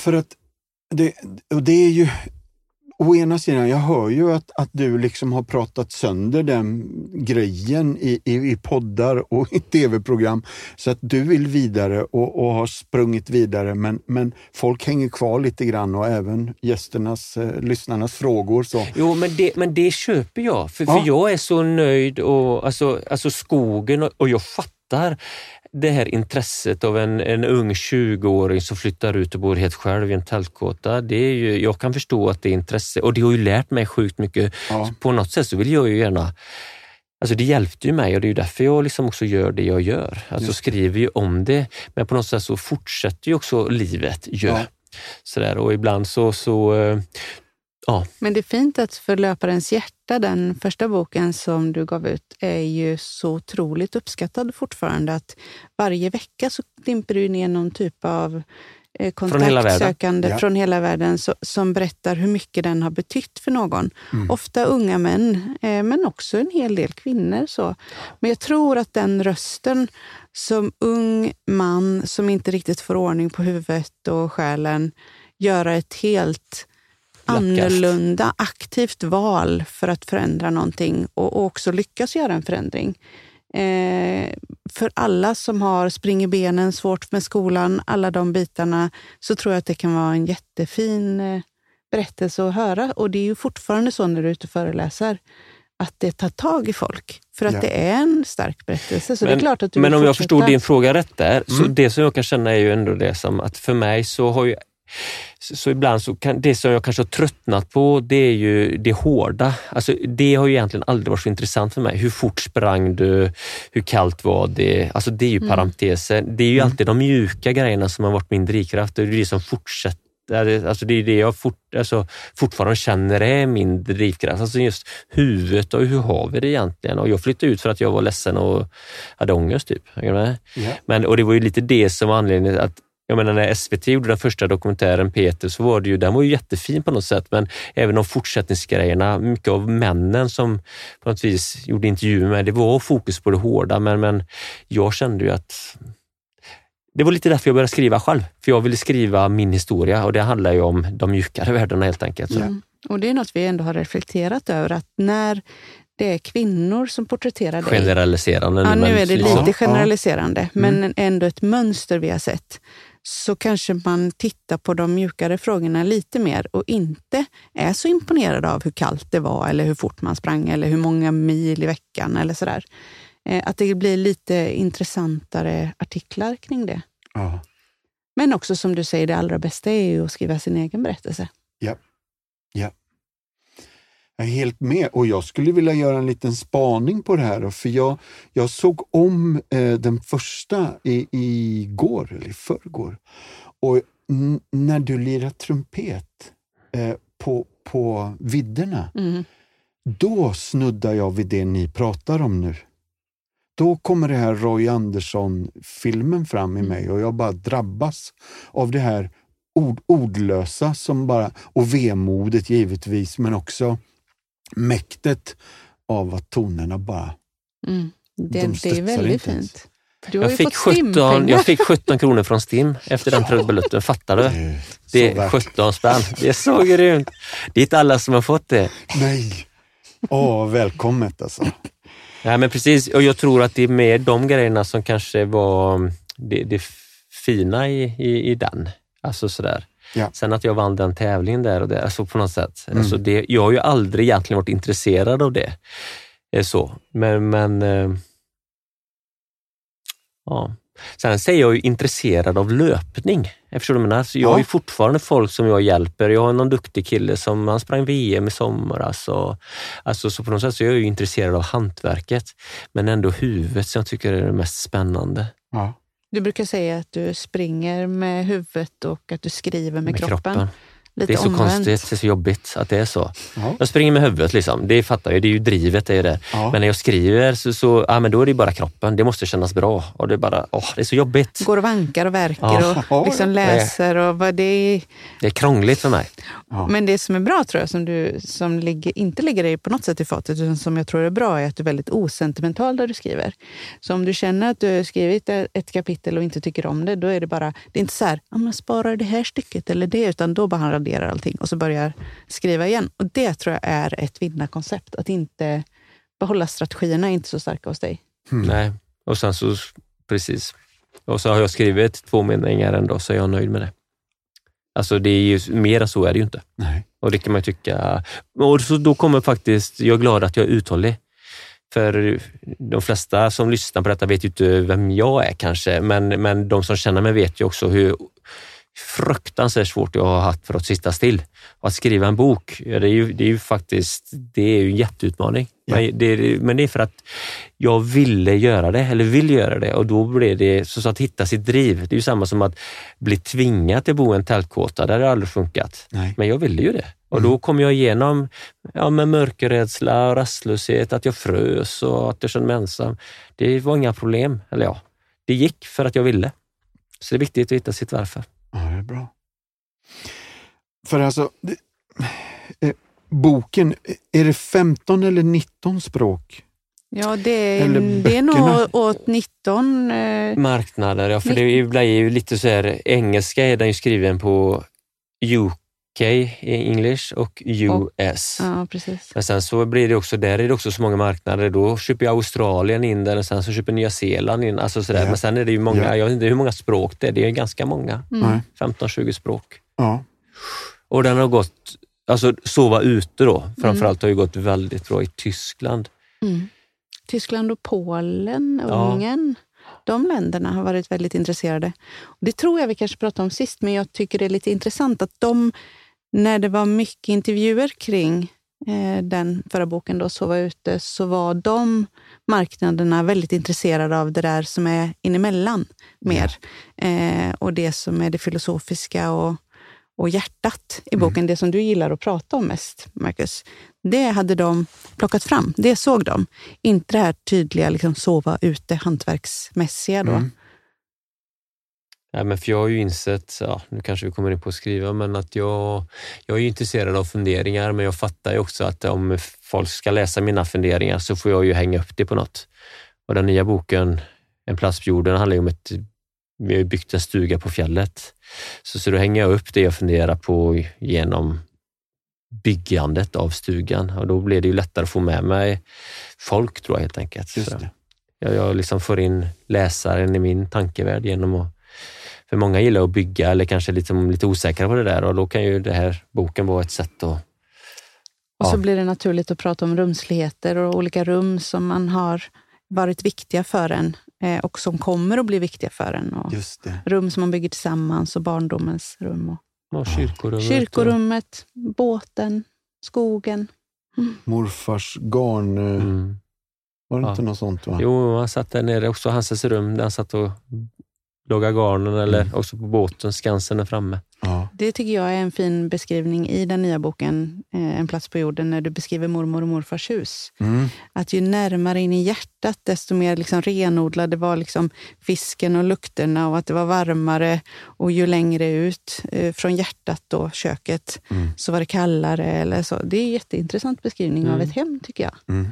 För att det, och det är ju, å ena sidan, jag hör ju att, att du liksom har pratat sönder den grejen i, i, i poddar och i tv-program så att du vill vidare och, och har sprungit vidare men, men folk hänger kvar lite grann och även gästernas, eh, lyssnarnas frågor. Så. Jo, men det, men det köper jag. För, Ja. för jag är så nöjd och alltså, alltså skogen och, och jag fattar det här intresset av en, en ung 20-åring som flyttar ut och bor helt själv i en tältkåta. Det är ju, jag kan förstå att det är intresse och det har ju lärt mig sjukt mycket. Ja. På något sätt så vill jag ju gärna Alltså det hjälpte ju mig och det är därför jag liksom också gör det jag gör. Alltså Just skriver ju om det, men på något sätt så fortsätter ju också livet ju. Ja. Sådär, och ibland så, så eh, ja, Men det är fint att för Löparens hjärta, den första boken som du gav ut, är ju så otroligt uppskattad fortfarande. Att varje vecka så dimper du ner någon typ av eh, Från kontaktsökande Ja. från hela världen så, som berättar hur mycket den har betytt för någon. Mm. Ofta unga män, eh, men också en hel del kvinnor. Så. Men jag tror att den rösten som ung man som inte riktigt får ordning på huvudet och själen göra ett helt annorlunda aktivt val för att förändra någonting och, och också lyckas göra en förändring. Eh, för alla som har springer benen, svårt med skolan, alla de bitarna, så tror jag att det kan vara en jättefin eh, berättelse att höra. Och det är ju fortfarande så när du är ute och föreläser, att det tar tag i folk. För att Ja. det är en stark berättelse. Så det är klart att du men om jag fortsätta. förstod din fråga rätt där, så Mm. det som jag kan känna är ju ändå det som att för mig så har ju så ibland så kan det som jag kanske har tröttnat på, det är ju det hårda. Alltså det har ju egentligen aldrig varit så intressant för mig. Hur fort sprang du? Hur kallt var det? Alltså det är ju Mm. parenteser. Det är ju alltid de mjuka grejerna som har varit min drivkraft. Det är det som fortsätter Alltså det är det jag fort, alltså fortfarande känner är min drivkraft. Alltså just huvudet och hur har vi det egentligen? Och jag flyttade ut för att jag var ledsen och hade ångest. Typ. Ja. Men, och det var ju lite det som var anledningen att jag menar när SVT gjorde den första dokumentären Peter så var det ju, den var ju jättefin på något sätt men även de fortsättningsgrejerna, mycket av männen som på något vis gjorde intervjuer med, det var fokus på det hårda men, men jag kände ju att det var lite därför jag började skriva själv. För jag ville skriva min historia och det handlar ju om de mjukare värdena helt enkelt. Så. Mm. Och det är något vi ändå har reflekterat över, att när det är kvinnor som porträtterar dig, Generaliserande. Ja, nu är det lite Ja, generaliserande, men ändå ett mönster vi har sett. Så kanske man tittar på de mjukare frågorna lite mer och inte är så imponerad av hur kallt det var eller hur fort man sprang eller hur många mil i veckan eller sådär. Eh, Att det blir lite intressantare artiklar kring det. Ja. Men också som du säger, det allra bästa är ju att skriva sin egen berättelse. Ja. ja. Jag är helt med och jag skulle vilja göra en liten spaning på det här. då, För jag, jag såg om eh, den första i, igår, eller i förrgår. Och när du lirar trumpet eh, på, på vidderna, Mm. då snuddar jag vid det ni pratar om nu. Då kommer det här Roy Andersson-filmen fram i mig och jag bara drabbas av det här ord, ordlösa som bara, och vemodet givetvis, men också mäktet av att tonerna bara... Mm. Det, De det är väldigt fint. Du har Jag ju fick, fått 17, stimpengar. jag fick 17 kronor från STIM efter den trudelutten, fattar du? Det är så Det är värt. 17 spänn. Det är så grymt. Det är inte alla som har fått det. Nej! Åh, välkommet alltså. Nej, men precis. Och jag tror att det är mer de grejerna som kanske var det, det fina i, i, i den. Alltså sådär. Ja. Sen att jag vann den tävlingen där och där, alltså på något sätt. Mm. Alltså det, jag har ju aldrig egentligen varit intresserad av det. Eh, Så. Men, men eh, ja. Sen säger jag ju intresserad av löpning. Jag förstår du menar? Så jag Ja. har ju fortfarande folk som jag hjälper. Jag har någon duktig kille som han sprang VM i somras. Och, alltså, så på något sätt så är jag ju intresserad av hantverket, men ändå huvudet som jag tycker är det mest spännande. Ja. Du brukar säga att du springer med huvudet och att du skriver med, kroppen. Lite Det är så omvänt. konstigt, det är så jobbigt att det är så. Ja. Jag springer med huvudet, liksom. det fattar jag, det är ju drivet. Det är det. Ja. Men när jag skriver så, så ja, men då är det bara kroppen, det måste kännas bra. Och det, är bara, åh, det är så jobbigt. Går och vankar och verkar Ja. och liksom läser. Och vad det är. Det är krångligt för mig. Ja. Men det som är bra tror jag, som, du, som ligger, inte ligger dig på något sätt i fatet, utan som jag tror är bra, är att du är väldigt osentimental där du skriver. Så om du känner att du har skrivit ett kapitel och inte tycker om det, då är det bara, det är inte så här, ja, men sparar det här stycket eller det, utan då han raderar allting och så börjar skriva igen. Och det tror jag är ett vinnarkoncept, att inte behålla strategierna är inte så starka hos dig. Mm. Nej. Och sen så, precis. Och så har jag skrivit två meningar ändå, så är jag nöjd med det. Alltså det är ju, mer än så är det ju inte. Nej. Och det kan man tycka. Och så då kommer faktiskt, jag är glad att jag är uthållig. För de flesta som lyssnar på detta vet ju inte vem jag är kanske, men, men de som känner mig vet ju också hur, fruktansvärt svårt jag har haft för att sitta still. Och att skriva en bok, det, är ju, det är ju faktiskt det är ju en jätteutmaning. Ja. Men, det, men det är för att jag ville göra det, eller vill göra det och då blir det så att hitta sitt driv. Det är ju samma som att bli tvingad till att bo i en tältkåta, det har aldrig funkat. Nej. Men jag ville ju det. Och Mm. då kom jag igenom ja, med mörkerrädsla och rastlöshet, att jag frös och att jag kände mig ensam. Det var inga problem. Eller ja, det gick för att jag ville. Så det är viktigt att hitta sitt varför. Ja, det är bra. För alltså, det, eh, boken, är det 15 eller 19 språk? Ja, det är, Eller det är nog åt 19. Eh, Marknader, ja, för det blir ju lite så här, engelska är den ju skriven på UK i English och US. ja, precis. Men sen så blir det också, där är det också så många marknader. Då köper ju Australien in den och sen så köper Nya Zeeland in. Alltså sådär. Ja. Men sen är det ju många, Ja. jag vet inte hur många språk det är. Det är ganska många. Mm. Nej. 15-20 språk. Ja. Och den har gått, alltså sova ute då, framförallt har ju gått väldigt bra i Tyskland. Mm. Tyskland och Polen, Ja. Ungern. De länderna har varit väldigt intresserade. Det tror jag vi kanske pratade om sist, men jag tycker det är lite intressant att de, när det var mycket intervjuer kring eh, den förra boken, då, Sova ute, så var de marknaderna väldigt intresserade av det där som är inemellan mer. Eh, och det som är det filosofiska och, och hjärtat i boken, det som du gillar att prata om mest, Marcus. Det hade de plockat fram, det såg de. Inte det här tydliga liksom, sova ute, hantverksmässiga. Då. Mm. Nej, men för jag har ju insett, ja, nu kanske vi kommer in på att skriva, men att jag, jag är ju intresserad av funderingar, men jag fattar ju också att om folk ska läsa mina funderingar så får jag ju hänga upp det på något. Och den nya boken, En plats på jorden, handlar ju om ett, vi har byggt en stuga på fjället. Så, så då hänger jag upp det jag funderar på genom byggandet av stugan och då blir det ju lättare att få med mig folk tror jag helt enkelt. Just det. jag, jag liksom får in läsaren i min tankevärld genom att för många gillar att bygga eller kanske är liksom lite osäkra på det där och då kan ju det här boken vara ett sätt att... Och så Ja. blir det naturligt att prata om rumsligheter och olika rum som man har varit viktiga för en eh, och som kommer att bli viktiga för en. Och Just det. rum som man bygger tillsammans och barndomens rum. Och Ja, kyrkorummet. kyrkorummet, båten, skogen. Morfars garn, Och, eh, mm. var det Ja. inte något sånt? Va? Jo, han satt där nere också, Hanses rum, där han satt och lagade garnen eller Mm. också på båten, Skansen är framme. Ja. Det tycker jag är en fin beskrivning i den nya boken eh, En plats på jorden, när du beskriver mormor och morfars hus. Mm. Att ju närmare in i hjärtat, desto mer liksom renodlade var liksom fisken och lukterna och att det var varmare. Och ju längre ut eh, från hjärtat, då, köket, Mm. så var det kallare. Eller så. Det är en jätteintressant beskrivning av Mm. ett hem, tycker jag.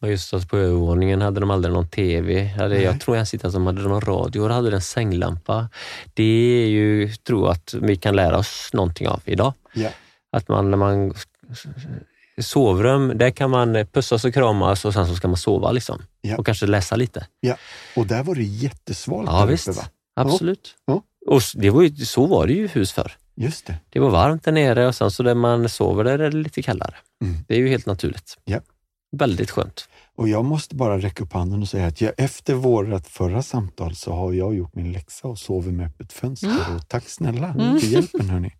Och just att på övervåningen hade de aldrig någon TV. Nej. jag tror ens inte att de hade någon radio och hade en sänglampa. Det är ju, tror jag, att vi kan lära oss någonting av idag. Ja. Att man när man sovrum, där kan man pussas och kramas och sen så ska man sova liksom. Ja. Och kanske läsa lite. Och där var det jättesvalt. Ja uppe, visst, va? absolut. Ja. Och det var ju, så var det ju hus förr. Just det. Det var varmt där nere och sen så där man sover där är det lite kallare. Mm. Det är ju helt naturligt. Ja. Väldigt skönt. Och jag måste bara räcka upp handen och säga att jag, efter vårt förra samtal så har jag gjort min läxa och sover med öppet fönster. Och tack snälla Mm. för hjälpen hörni.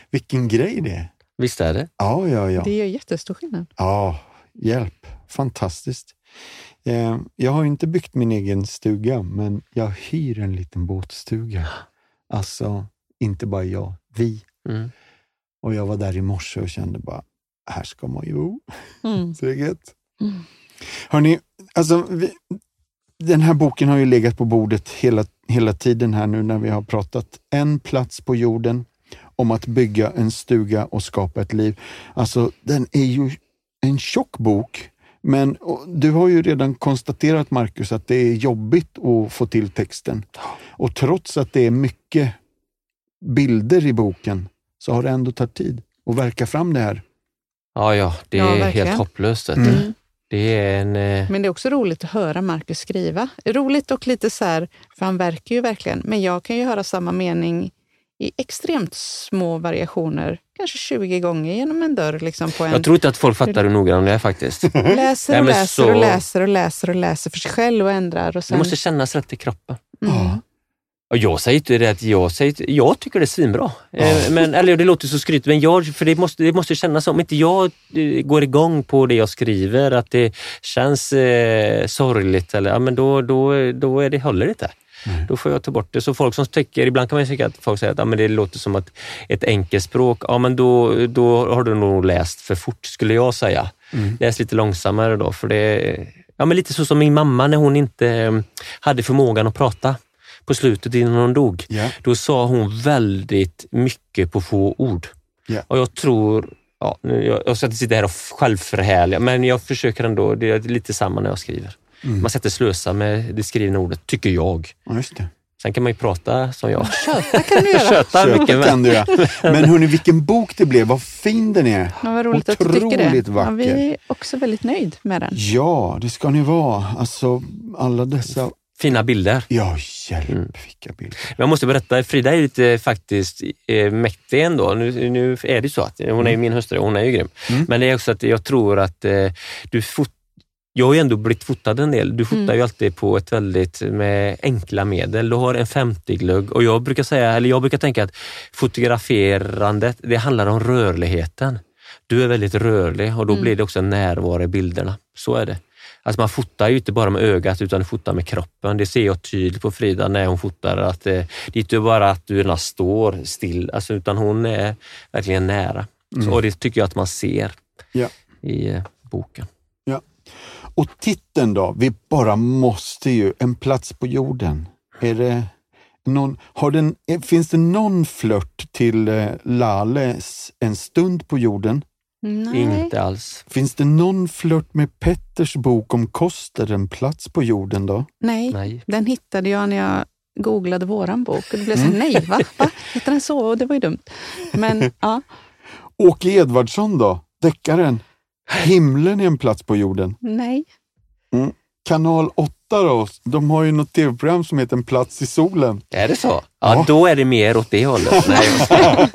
Vilken grej det är. Visst är det? Ja, ja, ja. Det gör jättestor skillnad. Ja, hjälp. Fantastiskt. Eh, jag har inte byggt min egen stuga, men jag hyr en liten båtstuga. Alltså, inte bara jag, vi. Mm. Och jag var där i morse och kände bara, här ska man ju bo. Mm. Så det är gött. Mm. Hörni, alltså, vi, den här boken har ju legat på bordet hela, hela tiden här nu när vi har pratat En plats på jorden om att bygga en stuga och skapa ett liv. Alltså, den är ju en tjock bok, men du har ju redan konstaterat, Marcus, att det är jobbigt att få till texten. Och trots att det är mycket bilder i boken så har det ändå tagit tid att verka fram det här. Ja, ja, det Ja, är verkligen. helt hopplöst. Mm. Det är en... eh, Men det är också roligt att höra Marcus skriva. Roligt och lite så här, för han verkar ju verkligen, men jag kan ju höra samma mening i extremt små variationer, kanske 20 gånger genom en dörr. Liksom på en, Jag tror inte att folk fattar hur noggrann det är faktiskt. läser Nej, och men läser så- och läser och läser och läser för sig själv och ändrar. Och Det sen, måste kännas rätt i kroppen. mm. Ja. Och jag säger inte det att jag säger, jag tycker det är svinbra. Eh, Men, eller det låter så skrytigt, men jag, för det måste, det måste kännas som, om inte jag eh, går igång på det jag skriver, att det känns eh, sorgligt, eller, ja, men då, då, då är det, håller det inte. Då får jag ta bort det. Så folk som tycker, ibland kan man tycka att folk säger att ja, men det låter som att ett enkelspråk, ja men då, då har du nog läst för fort skulle jag säga. Läs lite långsammare då, för det ja, men lite så som min mamma när hon inte eh, hade förmågan att prata på slutet innan hon dog. Ja. Då sa hon väldigt mycket på få ord. Ja. Och jag tror, ja, jag, jag ska inte sitta här och självförhärliga, men jag försöker ändå, det är lite samma när jag skriver. Man sätter slösa med det skrivna ordet, tycker jag. Ja, just det. Sen kan man ju prata som jag. Köta kan du göra. Köta mycket. Köta Men, kan du göra. Men hörni, vilken bok det blev. Vad fin den är. Ja, vad roligt att du tycker det. Otroligt Ja, vacker. vi är också väldigt nöjd med den. Ja, det ska ni vara. Alltså, alla dessa... fina bilder. Ja, hjälp Mm. vilka bilder. Men jag måste berätta, Frida är lite faktiskt eh, mäktig ändå. Nu, nu är det så att hon är ju min hustru, hon är ju grym. Mm. Men det är också att jag tror att eh, du fot- jag har ju ändå blivit fotad en del. Du fotar Mm. ju alltid på ett väldigt med enkla medel. Du har en 50-glugg och jag brukar säga, eller jag brukar tänka att fotograferandet, det handlar om rörligheten. Du är väldigt rörlig och då Mm. blir det också närvaro i bilderna. Så är det. Alltså man fotar ju inte bara med ögat utan fotar med kroppen. Det ser jag tydligt på Frida när hon fotar. Att eh, det är inte bara att du står still, alltså, utan hon är verkligen nära. Så, och det tycker jag att man ser Ja. i eh, boken. Och titeln då? Vi bara måste ju. En plats på jorden. Är det någon, har den, eh, finns det någon flört till Lales En stund på jorden? Nej. Inte alls. Finns det någon flört med Petters bok om Koster, En plats på jorden då? Nej. Nej. den hittade jag när jag googlade våran bok. Och det blev så här, nej, va? va? Heter den så? Och det var ju dumt. Men ja, Åke Edvardsson då? Deckaren? Himlen är en plats på jorden. nej. Kanal 8 då? De har ju något tv-program som heter En plats i solen. Är det så? Ja, Ja. då är det mer åt det hållet. Nej,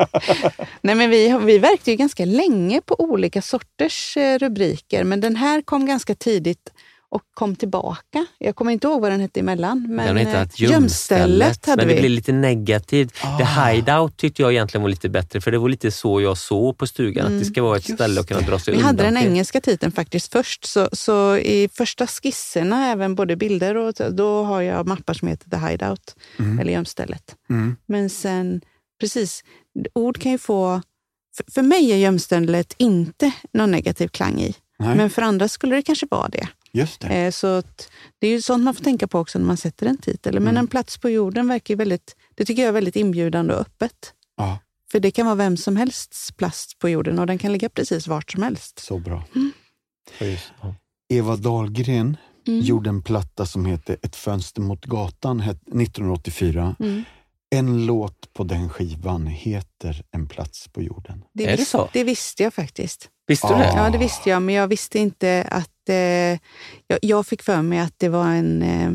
Nej, men vi, vi verkade ju ganska länge på olika sorters eh, rubriker, men den här kom ganska tidigt och kom tillbaka. Jag kommer inte ihåg vad den hette emellan. Men den heter eh, att gömstället, hade men vi. det blir lite negativt. Ah. The Hideout tyckte jag egentligen var lite bättre, för det var lite så jag såg på stugan, att det ska vara ett Just ställe att kunna dra sig Mm. Vi undan hade den till. engelska titeln faktiskt först, så, så i första skisserna, även både bilder och då har jag mappar som heter The Hideout, eller gömstället. Mm. Men sen, precis, ord kan ju få... För, för mig är gömstället inte någon negativ klang i, Nej, men för andra skulle det kanske vara det. Just det. Eh, Så att det är ju sånt man får tänka på också när man sätter en titel. Men Mm. en plats på jorden verkar ju väldigt, det tycker jag är väldigt inbjudande och öppet. Ja, För det kan vara vem som helst plats på jorden och den kan ligga precis vart som helst. så bra. Ja. Eva Dahlgren Mm. gjorde en platta som heter Ett fönster mot gatan het- 1984. Mm. En låt på den skivan heter En plats på jorden. Det, Är det vis- så? det visste jag faktiskt. Visste du Ah. det? Ja, det visste jag, men jag visste inte att... Eh, jag, jag fick för mig att det var en, eh,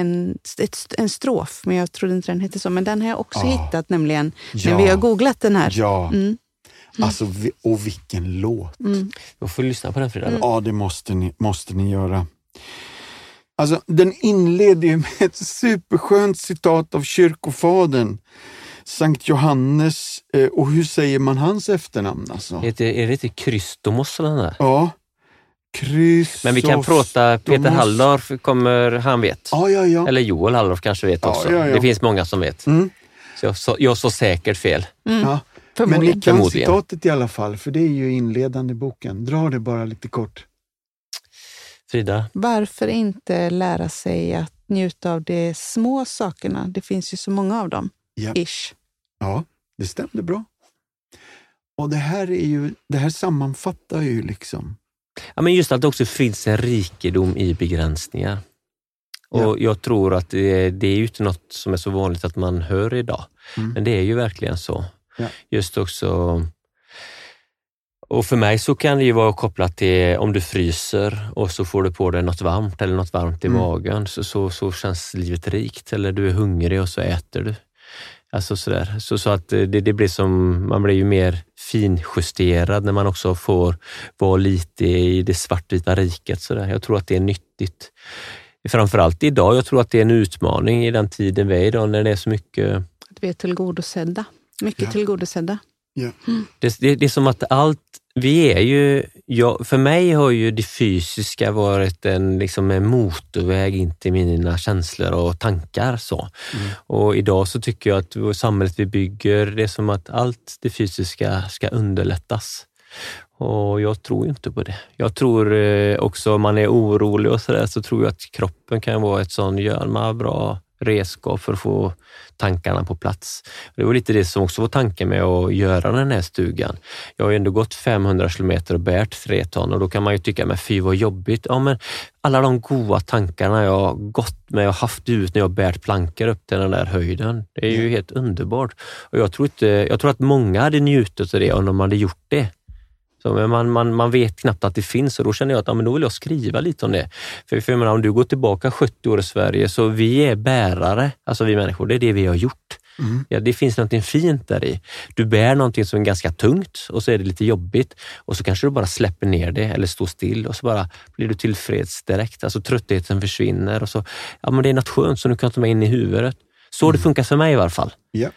en, ett, en strof, men jag trodde inte den hette så. Men den har jag också Ah. hittat, nämligen när Ja. vi har googlat den här. Ja, Mm, alltså vi- och vilken låt. mm. Jag får lyssna på den Frida. då. Ja, det måste ni, måste ni göra. Alltså, den inleder ju med ett superskönt citat av kyrkofadern, Sankt Johannes. Eh, och hur säger man hans efternamn? Alltså? Heter, är det inte Krystomos? Ja, Krysos... Men vi kan prata, Peter måste- Halldorf kommer, han vet. Ja, ja, ja. Eller Joel Halldorf kanske vet Ja, också. ja, ja. Det finns många som vet. Mm, Så jag, så, jag så säkert fel. ja. Men ni kan citatet i alla fall, för det är ju inledande i boken. Dra det bara lite kort. Frida? Varför inte lära sig att njuta av de små sakerna? Det finns ju så många av dem. Ja. Ish. Ja, det stämde bra. Och det här, är ju, det här sammanfattar ju liksom... Ja, men just att det också finns en rikedom i begränsningar. Och Ja. Jag tror att det, det är ju inte något som är så vanligt att man hör idag. Mm. Men det är ju verkligen så. Ja. Just också... Och för mig så kan det ju vara kopplat till om du fryser och så får du på dig något varmt eller något varmt i Mm. magen så, så, så känns livet rikt. Eller du är hungrig och så äter du. Alltså sådär. Så, så att det, det blir som, man blir ju mer finjusterad när man också får vara lite i det svartvita riket. Sådär. Jag tror att det är nyttigt. framförallt idag, jag tror att det är en utmaning i den tiden vi är idag när det är så mycket... Att vi är tillgodosedda. Mycket Ja. tillgodosedda. Ja. Det, det, det är som att allt, vi är ju, jag, för mig har ju det fysiska varit en, liksom en motorväg in till mina känslor och tankar. Så. Mm. Och idag så tycker jag att samhället vi bygger, det är som att allt det fysiska ska underlättas. Och jag tror inte på det. Jag tror eh, också om man är orolig och sådär, så tror jag att kroppen kan vara ett sån görma bra redskap för att få tankarna på plats. Det var lite det som också var tanken med att göra den här stugan. Jag har ju ändå gått 500 kilometer och bärt tre ton och då kan man ju tycka, men fy vad jobbigt. Ja, men alla de goda tankarna jag gått med och haft ut när jag bärt plankor upp till den där höjden. Det är ju helt underbart. Och jag, tror inte, jag tror att många hade njutit av det om de hade gjort det. Så, man, man, man vet knappt att det finns och då känner jag att ja, men då vill jag skriva lite om det. För, för jag menar, om du går tillbaka 70 år i Sverige, så vi är bärare, alltså vi människor, det är det vi har gjort. Mm. Ja, det finns något fint där i. Du bär någonting som är ganska tungt och så är det lite jobbigt och så kanske du bara släpper ner det eller står still och så bara blir du tillfreds direkt. Alltså tröttheten försvinner och så, ja men det är något skönt som du kan ta med in i huvudet. Så det funkar för mig i alla fall. Ja.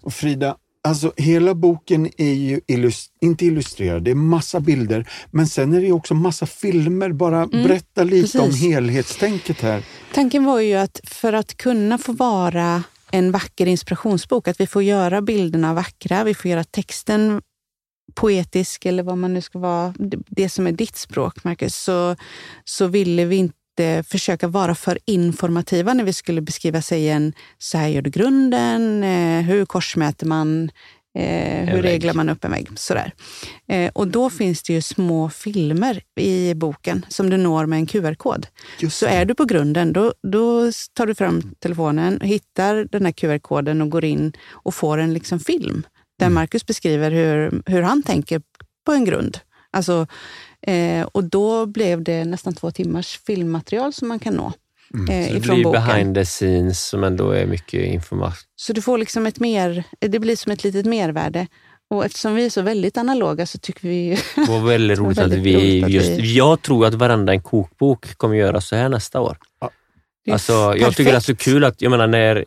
Och Frida, alltså hela boken är ju illus- inte illustrerad, det är massa bilder, men sen är det också massa filmer. Bara berätta lite om Mm, precis. helhetstänket här. Tanken var ju att för att kunna få vara en vacker inspirationsbok, att vi får göra bilderna vackra, vi får göra texten poetisk eller vad man nu ska vara, det som är ditt språk, Marcus, så, så ville vi inte försöka vara för informativa när vi skulle beskriva sig en så här gör du grunden, eh, hur korsmäter man, eh, hur reglar man upp en vägg. Sådär. Eh, och då finns det ju små filmer i boken som du når med en QR-kod. Så är du på grunden, då, då tar du fram telefonen, hittar den här QR-koden och går in och får en liksom film där Mm. Marcus beskriver hur, hur han tänker på en grund. Alltså, eh, och då blev det nästan två timmars filmmaterial som man kan nå Mm. eh, Så det blir boken. behind the scenes som ändå är mycket information. Så du får liksom ett mer, det blir som ett litet mervärde. Och eftersom vi är så väldigt analoga så tycker vi. Det var väldigt roligt att vi, just, jag tror att varenda en kokbok kommer göra så här nästa år. Det är Alltså, jag tycker det är så kul att, jag menar när,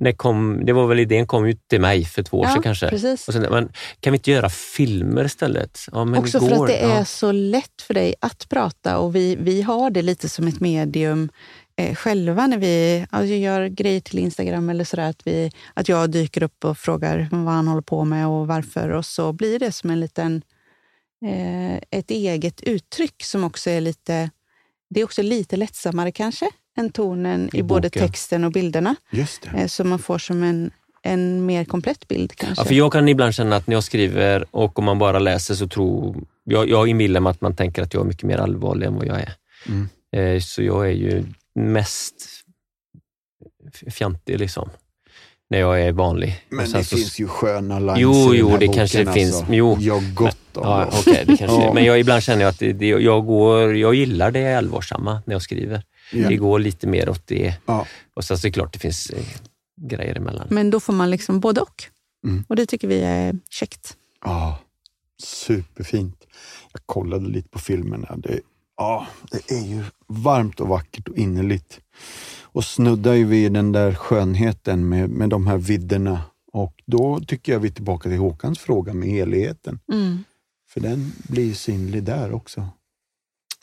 när kom, det var väl idén kom ju till mig för två år Ja, sedan kanske. precis. Och sen, men, kan vi inte göra filmer istället? Ja, men Också det för går. att det är ja. så lätt för dig att prata och vi, vi har det lite som ett medium eh, själva när vi alltså, gör grejer till Instagram eller sådär. Att, vi, att jag dyker upp och frågar vad han håller på med och varför och så blir det som en liten, eh, ett eget uttryck som också är lite, det är också lite lättsammare kanske än tonen i, I både texten och bilderna. Just det. Eh, så man får som en, en mer komplett bild kanske. Ja, för jag kan ibland känna att när jag skriver och om man bara läser så tror jag, jag inbillar mig att man tänker att jag är mycket mer allvarlig än vad jag är. Mm. Eh, Så jag är ju mest fjantig liksom, när jag är vanlig. Men det så- finns ju sköna lines Jo, i den jo, här det boken, kanske det finns. Alltså. Jo. Jag gott om Ja, dem. okej, det kanske Ja. Men jag, ibland känner jag att det, det, jag, går, jag gillar det allvarsamma när jag skriver. Ja. Det går lite mer åt det. Ja. Och sen så är det klart det finns eh, grejer emellan. Men då får man liksom både och. Mm. Och det tycker vi är käckt. Ja, superfint. Jag kollade lite på filmerna. Det, ja, det är ju varmt och vackert och innerligt. Och snuddar ju vid den där skönheten med, med de här vidderna. Och då tycker jag vi är tillbaka till Håkans fråga med heligheten. Mm. För den blir synlig där också.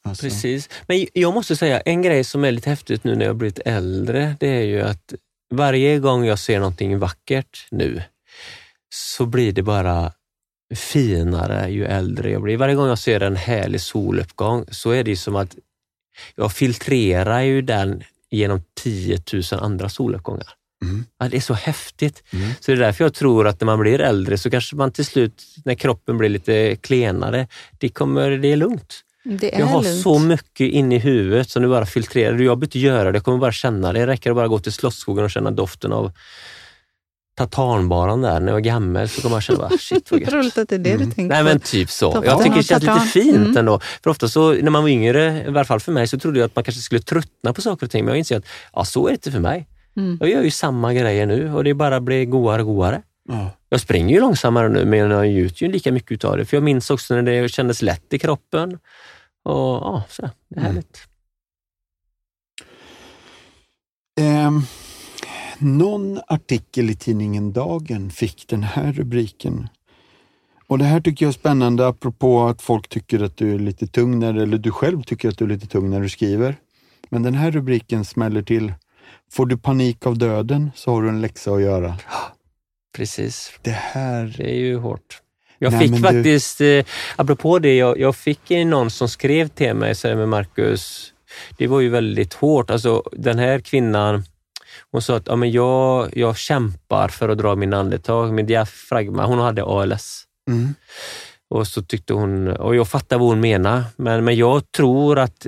Alltså, Precis. Men jag måste säga, en grej som är lite häftigt nu när jag blivit äldre, det är ju att varje gång jag ser någonting vackert nu, så blir det bara finare ju äldre jag blir. Varje gång jag ser en härlig soluppgång så är det som att jag filtrerar ju den genom 10 000 andra soluppgångar. Mm. Ja, det är så häftigt. Mm. Så det är därför jag tror att när man blir äldre så kanske man till slut, när kroppen blir lite klenare, det, kommer, det är lugnt. Det är Jag har lugnt. så mycket inne i huvudet som du bara filtrerar. Jag behöver inte göra det, jag kommer bara känna det. Det räcker att bara gå till Slottsskogen och känna doften av tartanbaran där. När jag är gammal så kommer jag känna, bara, shit vad gött. Roligt att det är det Mm. du tänker Nej men typ så. Tartan Jag tycker det känns lite fint Mm. ändå. För ofta så när man var yngre, i varje fall för mig, så trodde jag att man kanske skulle tröttna på saker och ting. Men jag inser att ja, så är det inte för mig. Mm. Jag gör ju samma grejer nu och det bara blir godare och godare. Ja. Jag springer ju långsammare nu, men jag njuter ju lika mycket utav det. För jag minns också när det kändes lätt i kroppen. Och ja, så, det är Mm. härligt. Ehm, någon artikel i tidningen Dagen fick den här rubriken. Och Det här tycker jag är spännande apropå att folk tycker att du är lite tung, när, eller du själv tycker att du är lite tung när du skriver. Men den här rubriken smäller till. Får du panik av döden så har du en läxa att göra. Precis. Det här... Det är ju hårt. Jag Nej, fick men du- faktiskt, eh, apropå det, jag, jag fick någon som skrev till mig, så med Marcus, det var ju väldigt hårt. Alltså den här kvinnan, hon sa att ja, men jag, jag kämpar för att dra min andetag, min diafragma. Hon hade ALS. Mm. Och så tyckte hon, och jag fattar vad hon menar, men, men jag tror att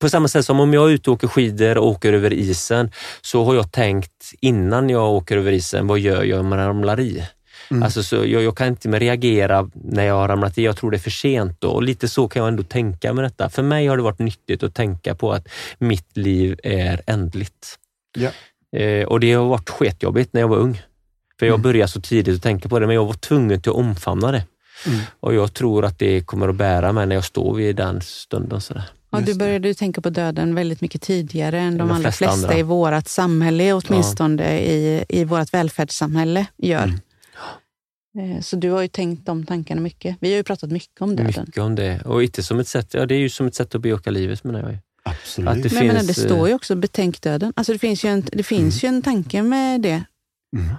på samma sätt som om jag är ute och åker skidor och åker över isen, så har jag tänkt innan jag åker över isen, vad gör jag om jag ramlar i? Mm. Alltså, så jag, jag kan inte reagera när jag har ramlat i, jag tror det är för sent då. Och lite så kan jag ändå tänka med detta. För mig har det varit nyttigt att tänka på att mitt liv är ändligt. Ja. Eh, och det har varit sketjobbigt när jag var ung. För jag Mm. började så tidigt att tänka på det, men jag var tvungen till att omfamna det. Mm. Och jag tror att det kommer att bära mig när jag står vid den stunden. Sådär. Ja, du det. började ju tänka på döden väldigt mycket tidigare än de, De allra flesta flesta i vårt samhälle, åtminstone i, i vårt välfärdssamhälle, gör. Mm. Eh, Så du har ju tänkt de tankarna mycket. Vi har ju pratat mycket om döden. Mycket om det. Och inte som ett sätt, ja, det är ju som ett sätt att bejaka livet menar jag. Absolut. Att det Men finns, det eh, står ju också betänk döden. Alltså det finns ju en, det finns ju en tanke med det. Mm.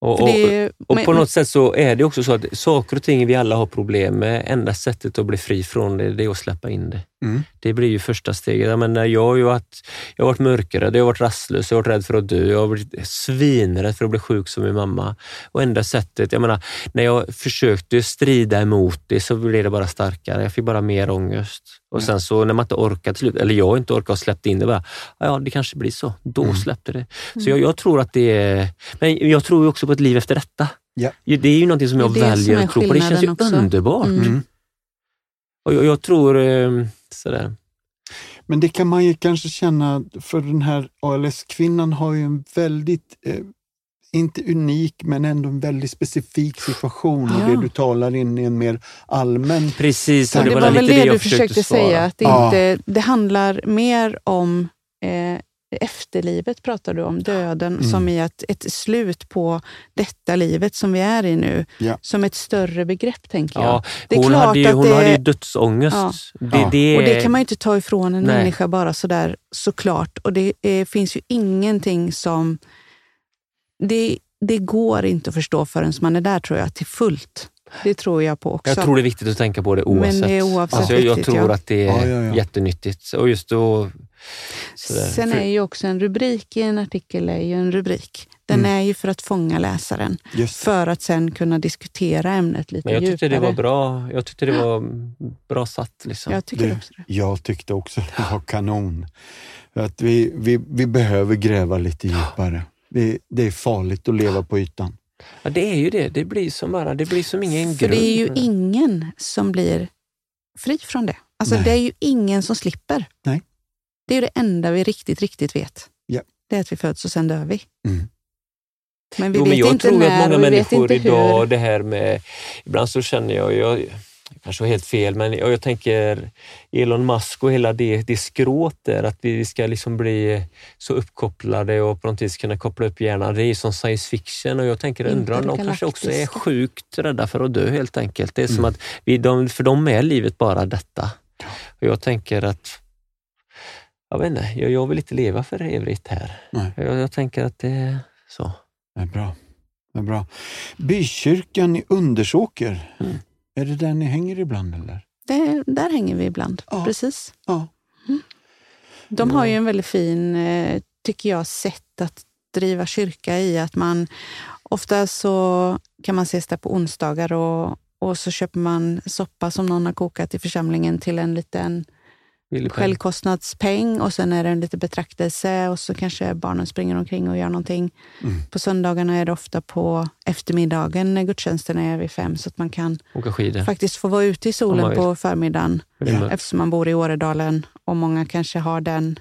Och, och, det Och men- på något sätt så är det också så att saker och ting vi alla har problem med, enda sättet att bli fri från det, det är att släppa in det. Mm. Det blir ju första steget. Jag, menar, jag, har ju varit, jag har varit mörkrädd, jag har varit rastlös, jag har varit rädd för att dö, jag har varit svinrädd för att bli sjuk som min mamma. Och enda sättet, jag menar, när jag försökte strida emot det så blev det bara starkare. Jag fick bara mer ångest. Och sen så när man inte orkar till slut, eller jag inte orkar och släppte in det, bara, ja det kanske blir så. Då Mm. släppte det. Så jag, jag tror att det är, men jag tror ju också på ett liv efter detta. Ja. Det är ju någonting som jag väljer att tro på. Det känns ju också. underbart. Mm. Mm. Och jag, jag tror eh, sådär. Men det kan man ju kanske känna, för den här ALS-kvinnan har ju en väldigt, eh, inte unik, men ändå en väldigt specifik situation. Och Ja. det du talar in i en mer allmän... Precis, och det, det, var, väl det, det jag du försökte svara. säga, att det, Ja. inte, det handlar mer om eh, efterlivet, pratar du om, döden, Mm. som i att ett slut på detta livet som vi är i nu, Ja. som ett större begrepp, tänker jag. Ja, Det är hon klart hade ju, att hon det- hade ju dödsångest. Ja. Det, Ja. det, Och det kan man ju inte ta ifrån en Nej. människa bara sådär, såklart. Och det eh, finns ju ingenting som... Det, det går inte att förstå förrän man är där, tror jag, till fullt. Det tror jag på också. jag tror det är viktigt att tänka på det oavsett. Men det är oavsett alltså, jag, jag tror ja. att det är Ja, ja, ja. jättenyttigt. Och just då... Sådär. Sen är ju också en rubrik i en artikel är ju en rubrik. Den Mm. är ju för att fånga läsaren, Just för att sen kunna diskutera ämnet lite men jag tyckte djupare. det var bra. Jag tyckte det var bra satt. Liksom. Jag tycker Det- också det. Jag tyckte också det var kanon. Att vi, vi, vi behöver gräva lite djupare. Vi, det är farligt att leva på ytan. Ja, det är ju det. Det blir som bara, det blir som ingen För grund. det är ju ingen som blir fri från det. Alltså Nej. det är ju ingen som slipper. Nej. Det är ju det enda vi riktigt, riktigt vet. Ja. Det är att vi föds och sen dör vi. Mm. Men vi Jo, vet men jag inte tror när att många människor idag, hur. det här med... Ibland så känner jag jag kanske helt fel, men jag, jag tänker Elon Musk och hela det, det skrået där, att vi ska liksom bli så uppkopplade och på något vis kunna koppla upp hjärnan. Det är som science fiction och jag tänker, undrar om de det kanske också är sjukt rädda för att dö helt enkelt. Det är som Mm. att vi, de, för dem är livet bara detta. Och jag tänker att jag vet inte, jag, jag vill inte leva för evigt här. Nej. Jag, jag tänker att det är så. Det är bra. Det är bra. Bykyrkan i Undersåker, Mm. Är det där ni hänger ibland eller? Det, där hänger vi ibland. Ja. Precis. Ja. De har ju en väldigt fin, eh, tycker jag, sätt att driva kyrka i. Att man Ofta så kan man ses där på onsdagar och, och så köper man soppa som någon har kokat i församlingen till en liten Vill du självkostnadspeng och sen är det en liten betraktelse och så kanske barnen springer omkring och gör någonting. Mm. På söndagarna är det ofta på eftermiddagen när gudstjänsten är vid fem så att man kan faktiskt få vara ute i solen på förmiddagen Ja. eftersom man bor i Åredalen och många kanske har den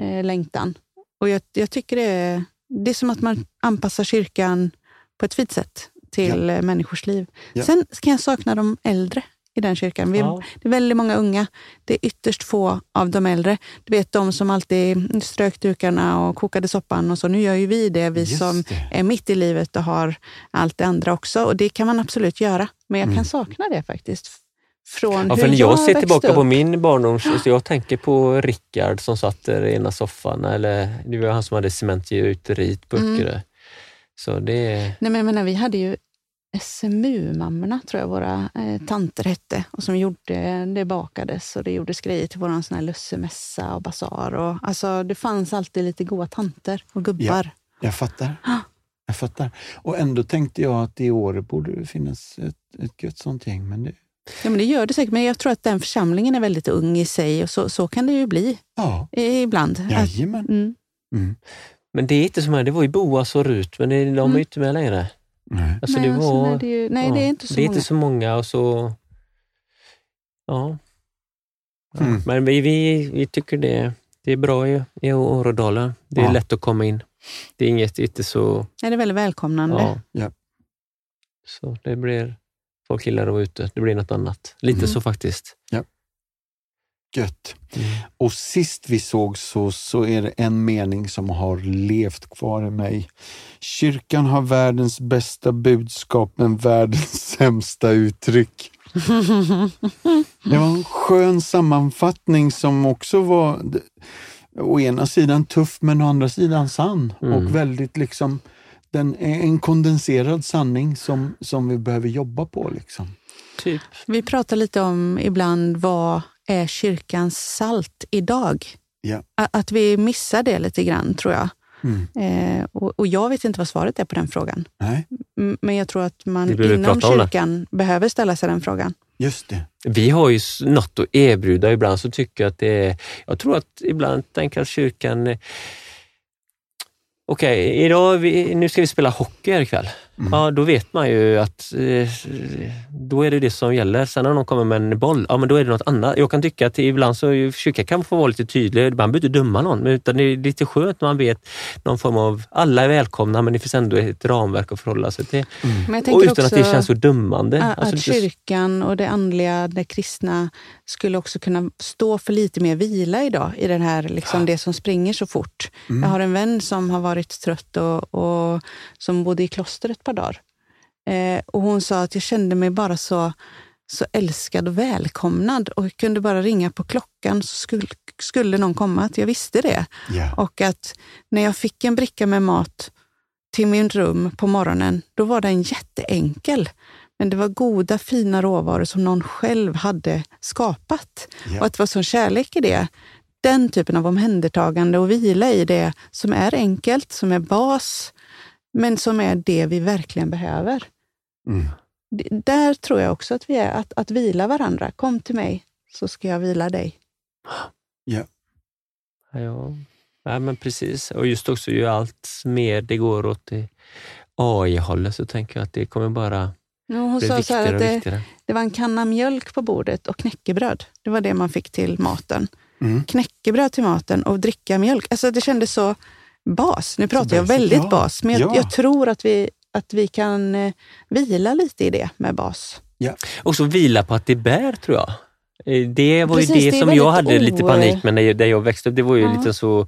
eh, längtan. Och jag, jag tycker det är, det är som att man anpassar kyrkan på ett fint sätt till eh, människors liv. Ja. Sen kan jag sakna de äldre i den kyrkan. Vi, Ja. Det är väldigt många unga. Det är ytterst få av de äldre. Du vet de som alltid strök dukarna och kokade soppan och så. Nu gör ju vi det, vi Just som det. är mitt i livet och har allt det andra också. Och det kan man absolut göra. Men jag Mm. kan sakna det faktiskt. Från Ja, för när jag ser växte tillbaka upp. på min barndom, så jag tänker på Rickard som satt där i ena soffan, eller det var han som hade cementgjuteriet på Mm. Öckerö. Så det Nej, men jag menar, vi hade ju SMU-mammorna, tror jag våra eh, tanter hette, och som gjorde, det bakades och det gjordes grejer till vår sån här lussemässa och basar. Och, alltså, det fanns alltid lite goa tanter och gubbar. Jag fattar. Ah. Jag fattar. Och ändå tänkte jag att i år borde det finnas ett, ett gött sånt gäng. Men det, Ja, men det gör det säkert, men jag tror att den församlingen är väldigt ung i sig och så, så kan det ju bli ja, ibland. Att, jajamän. mm. Mm. Men det är inte som här, det var ju Boas och Rut, men de är Mm. ju inte med längre. Nej. Alltså nej, det alltså, var, nej, det är, ju, nej, ja, det är inte så det är många. inte så många och så... Ja. ja. Mm. Men vi, vi, vi tycker det, det är bra i, i Åredalen. Det är Ja. lätt att komma in. Det är inget, inte så... Nej, det är väldigt välkomnande. Ja. Ja. Så det blir... Folk gillar att vara ute. Det blir något annat. Lite Mm. så faktiskt. Gött. Och sist vi såg så, så är det en mening som har levt kvar i mig. Kyrkan har världens bästa budskap men världens sämsta uttryck. Det var en skön sammanfattning som också var å ena sidan tuff men å andra sidan sann. Mm. Och väldigt liksom, den är en kondenserad sanning som, som vi behöver jobba på. Liksom. Typ. Vi pratar lite om ibland vad är kyrkans salt idag? Ja. Att vi missar det lite grann, tror jag. Mm. Eh, och, och jag vet inte vad svaret är på den frågan. Nej, Men jag tror att man inom kyrkan behöver ställa sig den frågan. just det. Vi har ju något att erbjuda. Ibland så tycker jag att det är... Jag tror att ibland tänker att kyrkan... Okej, idag, vi, nu ska vi spela hockey här ikväll. Mm. Ja, då vet man ju att eh, då är det det som gäller. Sen när någon kommer med en boll, ja men då är det något annat. Jag kan tycka att ibland så kyrkan kan få vara lite tydlig. Man behöver inte döma någon, men utan det är lite skönt när man vet någon form av, alla är välkomna men det finns ändå ett ramverk att förhålla sig till. Men jag Och utan också att det känns så dömande. att, Alltså, att kyrkan och det andliga, det kristna skulle också kunna stå för lite mer vila idag i den här, liksom, det som springer så fort. Mm. Jag har en vän som har varit trött och, och som bodde i kloster ett par dagar. Eh, och hon sa att jag kände mig bara så, så älskad och välkomnad och jag kunde bara ringa på klockan så skulle, skulle någon komma. Att jag visste det. Ja. Och att när jag fick en bricka med mat till min rum på morgonen, då var den jätteenkel. Men det var goda, fina råvaror som någon själv hade skapat. Ja. Och att det var sån kärlek i det. Den typen av omhändertagande och vila i det som är enkelt, som är bas, men som är det vi verkligen behöver. Mm. Där tror jag också att vi är, att, att vila varandra. Kom till mig så ska jag vila dig. Ja, ja men precis. Och just också ju allt mer det går åt AI-hållet så tänker jag att det kommer bara Ja, Hon sa så att det, det var en kanna mjölk på bordet och knäckebröd. Det var det man fick till maten. Mm. Knäckebröd till maten och dricka mjölk. Alltså det kändes så bas. Nu pratar jag väldigt ja. bas, men jag, Ja. jag tror att vi, att vi kan eh, vila lite i det med bas. Och så vila på att det bär tror jag. Eh, Det var Precis, ju det, det som jag hade lite o- panik med när jag, där jag växte upp. Det var ju Ja. lite så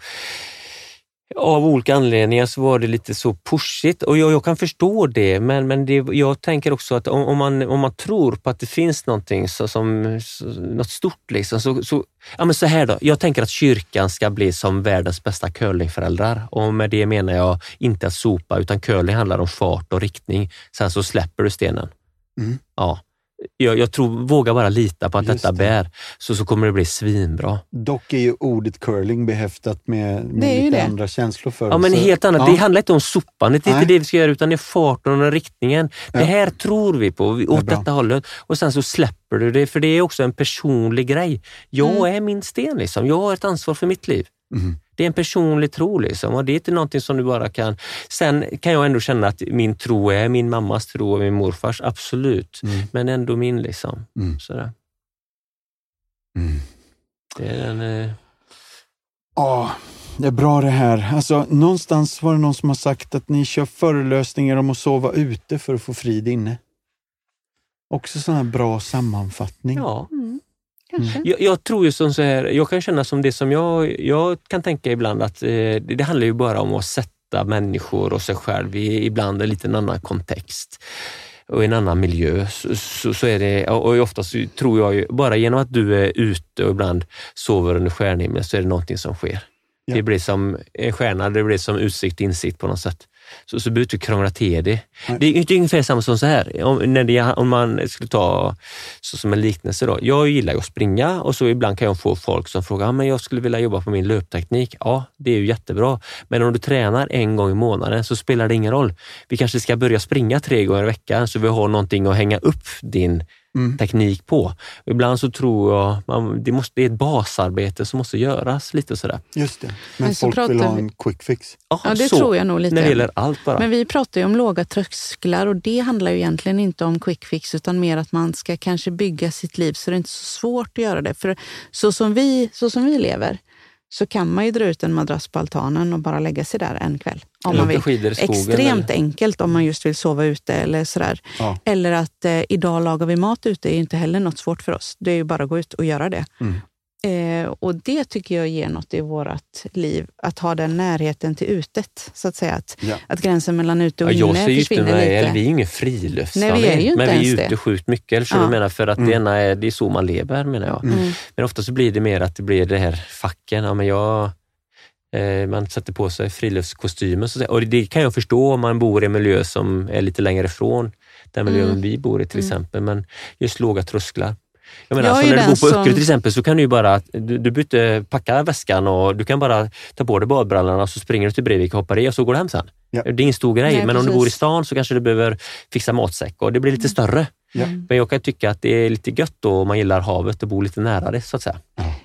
av olika anledningar så var det lite så pushigt och jag, jag kan förstå det men, men det, jag tänker också att om, om, man, om man tror på att det finns någonting så, som, så, något stort liksom, så, så, ja men så här då. Jag tänker att kyrkan ska bli som världens bästa curlingföräldrar och med det menar jag inte att sopa utan curling handlar om fart och riktning. Sen så släpper du stenen. Mm. Ja. Jag, jag tror, våga bara lita på att Just detta det. bär, så, så kommer det bli svinbra. Dock är ju ordet curling behäftat med, med Det lite det. andra känslor för Ja, men så- helt annat. Ja. Det handlar inte om sopandet, det är Nej. inte det vi ska göra, utan det är farten och riktningen. Ja. Det här tror vi på, vi- Det åt bra. detta hållet. Och sen så släpper du det, för det är också en personlig grej. Jag Mm. är min sten, liksom. jag har ett ansvar för mitt liv. Mm. Det är en personlig tro liksom, och det är inte någonting som du bara kan... Sen kan jag ändå känna att min tro är min mammas tro och min morfars, absolut. Mm. Men ändå min. liksom. Mm. Sådär. Mm. Det är den, eh, Ja, det är bra det här. Alltså, någonstans var det någon som har sagt att ni kör föreläsningar om att sova ute för att få frid inne. Också sån här bra sammanfattning. Ja. Mm. Kanske. Jag, jag tror ju som så här, jag kan känna som det som jag, jag kan tänka ibland att eh, det, det handlar ju bara om att sätta människor och sig själv i ibland en liten annan kontext och i en annan miljö. Så, så, så är det, och oftast tror jag ju, bara genom att du är ute och ibland sover under stjärnhimlen så är det någonting som sker. Ja. Det blir som en stjärna, det blir som utsikt, insikt på något sätt. Så, så behöver du inte krångla till det. Nej. Det är inte ungefär samma som så här. Om, när det, om man skulle ta så som en liknelse. Då. Jag gillar ju att springa och så ibland kan jag få folk som frågar, ah, men jag skulle vilja jobba på min löpteknik. Ja, det är ju jättebra. Men om du tränar en gång i månaden så spelar det ingen roll. Vi kanske ska börja springa tre gånger i veckan så vi har någonting att hänga upp din Mm. teknik på. Ibland så tror jag man, det, måste, det är ett basarbete som måste göras lite sådär. Just det. Men, Men folk vill ha vi- en quick fix. Ja, det så, tror jag nog lite. När det gäller allt bara. Men vi pratar ju om låga trösklar och det handlar ju egentligen inte om quick fix utan mer att man ska kanske bygga sitt liv så det är inte så svårt att göra det. För så som vi, så som vi lever så kan man ju dra ut en madrass på altanen och bara lägga sig där en kväll. Om man vill. skidor skogen. Extremt eller- enkelt om man just vill sova ute eller sådär. Ja. Eller att eh, idag lagar vi mat ute är inte heller något svårt för oss. Det är ju bara att gå ut och göra det. Mm. Eh, och det tycker jag ger något i vårt liv, att ha den närheten till utet. Så att säga att, Ja. att gränsen mellan ute och Ja, inne försvinner lite. eller vi är ju ingen friluftsfamilj, Nej, vi är men vi är ute det. sjukt mycket. Eller så Ja. du menar, för att det, Mm. ena är, det är så man lever menar jag. Mm. Men ofta så blir det mer att det blir det här facken. Ja, men jag, eh, man sätter på sig friluftskostymen. Så och det kan jag förstå om man bor i en miljö som är lite längre ifrån den miljön Mm. vi bor i till Mm. exempel. Men just låga trösklar. Jag menar, Jag är alltså, när du bor på Öckerö som- till exempel så kan du ju bara, du, du byter, packa väskan och du kan bara ta på dig badbrallorna och så springer du till Breivik och hoppar i och så går du hem sen. Ja. Det är ingen stor grej, Nej, men om du precis. bor i stan så kanske du behöver fixa matsäck och det blir lite större. Ja. Mm. Men jag kan tycka att det är lite gött då om man gillar havet och bor lite nära det så att säga.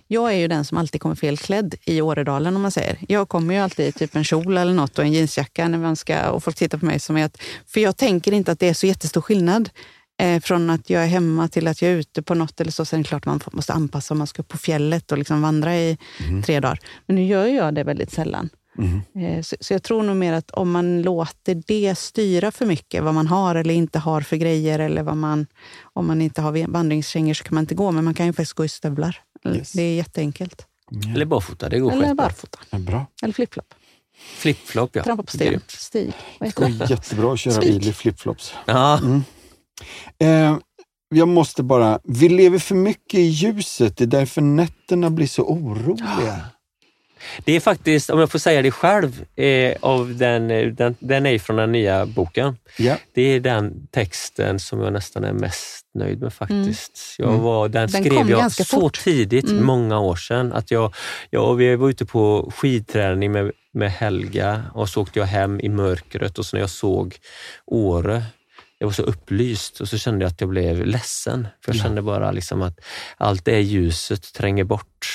Jag är ju den som alltid kommer fel klädd i Åredalen om man säger. Jag kommer ju alltid i typ en kjol eller något och en jeansjacka när man ska, och folk tittar på mig som är att... För jag tänker inte att det är så jättestor skillnad eh, från att jag är hemma till att jag är ute på något eller så. Sen är det klart man måste anpassa om man ska upp på fjället och liksom vandra i tre dagar. Men nu gör jag det väldigt sällan. Mm. Eh, Så, så jag tror nog mer att om man låter det styra för mycket, vad man har eller inte har för grejer, eller vad man, om man inte har vandringskängor så kan man inte gå, men man kan ju faktiskt gå i stövlar. Yes. Det är jätteenkelt. Ja. Eller barfota, det går Eller skitbra. barfota. Ja, bra. Eller flipflop. Flipflop ja. Trampa på sten. Stig. Det går jättebra att köra Spik. bil i flipflops. Ja, Eh, jag måste bara, vi lever för mycket i ljuset, det är därför nätterna blir så oroliga. det är faktiskt, om jag får säga det själv, eh, av den, eh, den, den är från den nya boken. Ja. Det är den texten som jag nästan är mest nöjd med faktiskt. Jag Mm. var, den, Den skrev jag så fort. tidigt, Mm. många år sedan. Att jag, jag, vi var ute på skidträning med, med Helga och så åkte jag hem i mörkret och så när jag såg Åre, jag var så upplyst och så kände jag att jag blev ledsen. För jag Ja. kände bara liksom att allt det ljuset tränger bort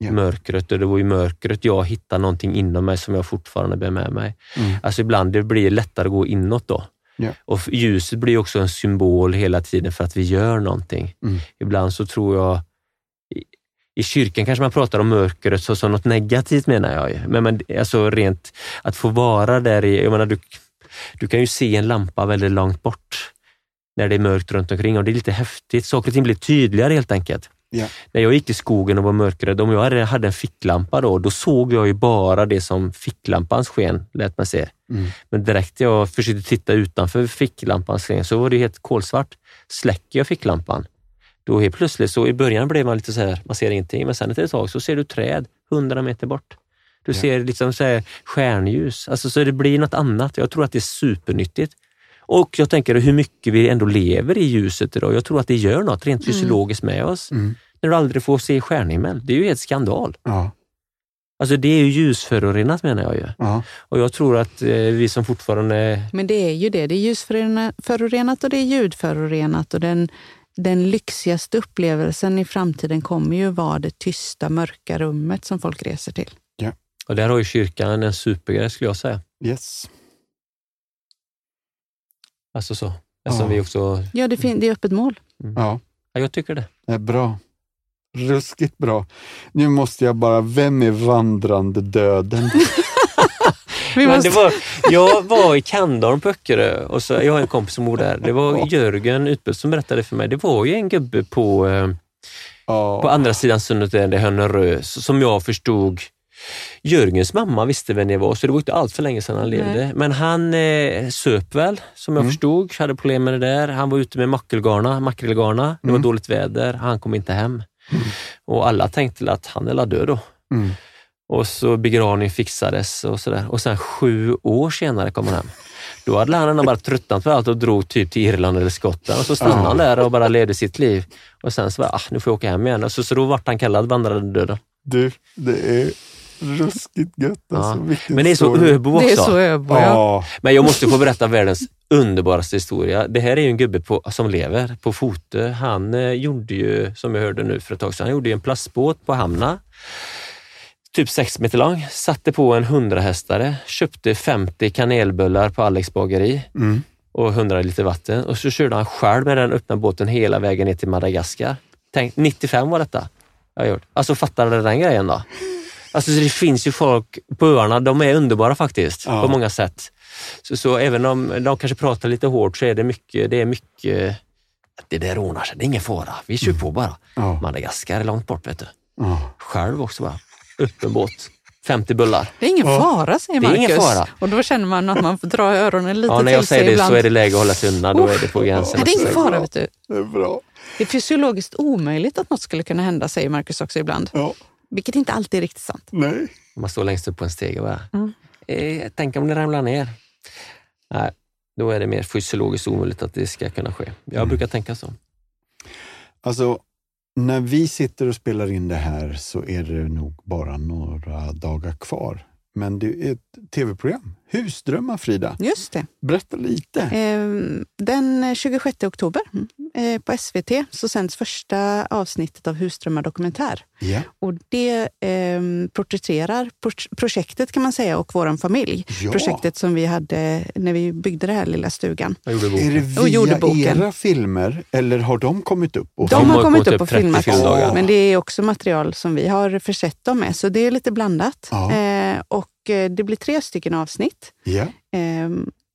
Ja. mörkret och det var i mörkret jag hittade någonting inom mig som jag fortfarande bär med mig. Mm. Alltså ibland det blir lättare att gå inåt då. Ja. Och ljuset blir också en symbol hela tiden för att vi gör någonting. Mm. Ibland så tror jag, i, i kyrkan kanske man pratar om mörkret så, som något negativt menar jag. Men, men alltså rent att få vara där i, jag menar du, du kan ju se en lampa väldigt långt bort när det är mörkt runt omkring och det är lite häftigt. Saker och ting blir tydligare helt enkelt. Ja. När jag gick till skogen och var mörkrädd, om jag hade, en ficklampa då, då såg jag ju bara det som ficklampans sken lät mig se. Mm. Men direkt jag försökte titta utanför ficklampans sken så var det helt kolsvart. Släcker jag ficklampan, då helt plötsligt, så i början blev man lite så här, man ser ingenting, men sen efter ett tag så ser du träd hundra meter bort. Du ser liksom så här stjärnljus, alltså, så det blir något annat. Jag tror att det är supernyttigt. Och jag tänker hur mycket vi ändå lever i ljuset idag. Jag tror att det gör något rent fysiologiskt med oss. Mm. När du aldrig får se stjärnhimmel. Det är ju helt skandal. Ja. Alltså det är ju ljusförorenat menar jag ju. Ja. Och jag tror att eh, vi som fortfarande Men det är ju det. Det är ljusförorenat och det är ljudförorenat. Och den, den lyxigaste upplevelsen i framtiden kommer ju vara det tysta, mörka rummet som folk reser till. Och där har ju kyrkan en supergrej skulle jag säga. Yes. Alltså så. Eftersom Ja. vi också... Ja, det, fin- det är öppet mål. Ja, Ja, jag tycker det. det är bra. Ruskigt bra. Nu måste jag bara, vem är vandrande döden? Men det var, jag var i Kandorn på Öckerö och så, jag har en kompis som bor där. Det var Jörgen Utbult som berättade för mig. Det var ju en gubbe på, eh, Ja. på andra sidan sundet, där det är Hönnerö, som jag förstod Jörgens mamma visste vem jag var, så det var inte allt för länge sedan han levde. Men han eh, söp väl, som jag förstod, hade problem med det där. Han var ute med mackelgarna, makrillgarna. Det var dåligt väder, han kom inte hem. Och alla tänkte att han är la död då. Mm. Och så begravningen fixades och sådär. Och sen sju år senare kom han hem. Då hade han bara tröttnat på allt och drog typ till Irland eller Skottland och så stannade han där och bara levde sitt liv. Och sen så bara, ah, nu får jag åka hem igen. Och så, så då vart han kallad vandrade döden. Du, det är ruskigt gött alltså. Ja. Men det är så. Öbo också. Det är så Öbo, ja. Ja. Men jag måste få berätta världens underbaraste historia. Det här är ju en gubbe på, som lever på Fotö. Han eh, gjorde ju, som jag hörde nu för ett tag sedan, han gjorde ju en plastbåt på Hamna. Typ sex meter lång. Satte på en 100 hästare, köpte 50 kanelbullar på Alex bageri Mm. och 100 liter vatten. Och så körde han själv med den öppna båten hela vägen ner till Madagaskar. Tänk, 95 var detta. Jag gjort. Alltså fattar du den grejen då? Alltså så det finns ju folk på öarna, de är underbara faktiskt Ja. på många sätt. Så, så även om de kanske pratar lite hårt så är det mycket, det är mycket det där ordnar sig, det är ingen fara. Vi kör på bara. Ja. Madagaskar är långt bort vet du. Ja. Själv också bara. Öppen båt, 50 bullar. Det är ingen Ja. fara, säger Det är Marcus. ingen fara. Och då känner man att man får dra öronen lite Ja, när jag till säger sig det ibland. så är det läge att hålla sig undan. Då är det på gränsen. Nej, det är ingen fara, vet du. Det är bra. Det är fysiologiskt omöjligt att något skulle kunna hända, säger Marcus också ibland. Ja. Vilket inte alltid är riktigt sant. Nej. Man står längst upp på en stege och bara, Mm. eh, tänk om det ramlar ner. Nej, då är det mer fysiologiskt omöjligt att det ska kunna ske. Jag Mm. brukar tänka så. Alltså, när vi sitter och spelar in det här så är det nog bara några dagar kvar. Men det är ett tv-program. Husdrömmar, Frida. Just det. Berätta lite. Ehm, Den 26 oktober eh, på SVT så sänds första avsnittet av Husdrömmar dokumentär. Ja. Och det eh, porträtterar pro- projektet kan man säga och vår familj. Ja. Projektet som vi hade när vi byggde den här lilla stugan. Jag gjorde Är boken. det Och gjorde via boken. era filmer eller har de kommit upp? Och De, har har kommit upp och filmat, 30 filmdagar. men det är också material som vi har försett dem med. Så det är lite blandat. Ja. Eh, och eh, det blir tre stycken avsnitt. Ja. eh,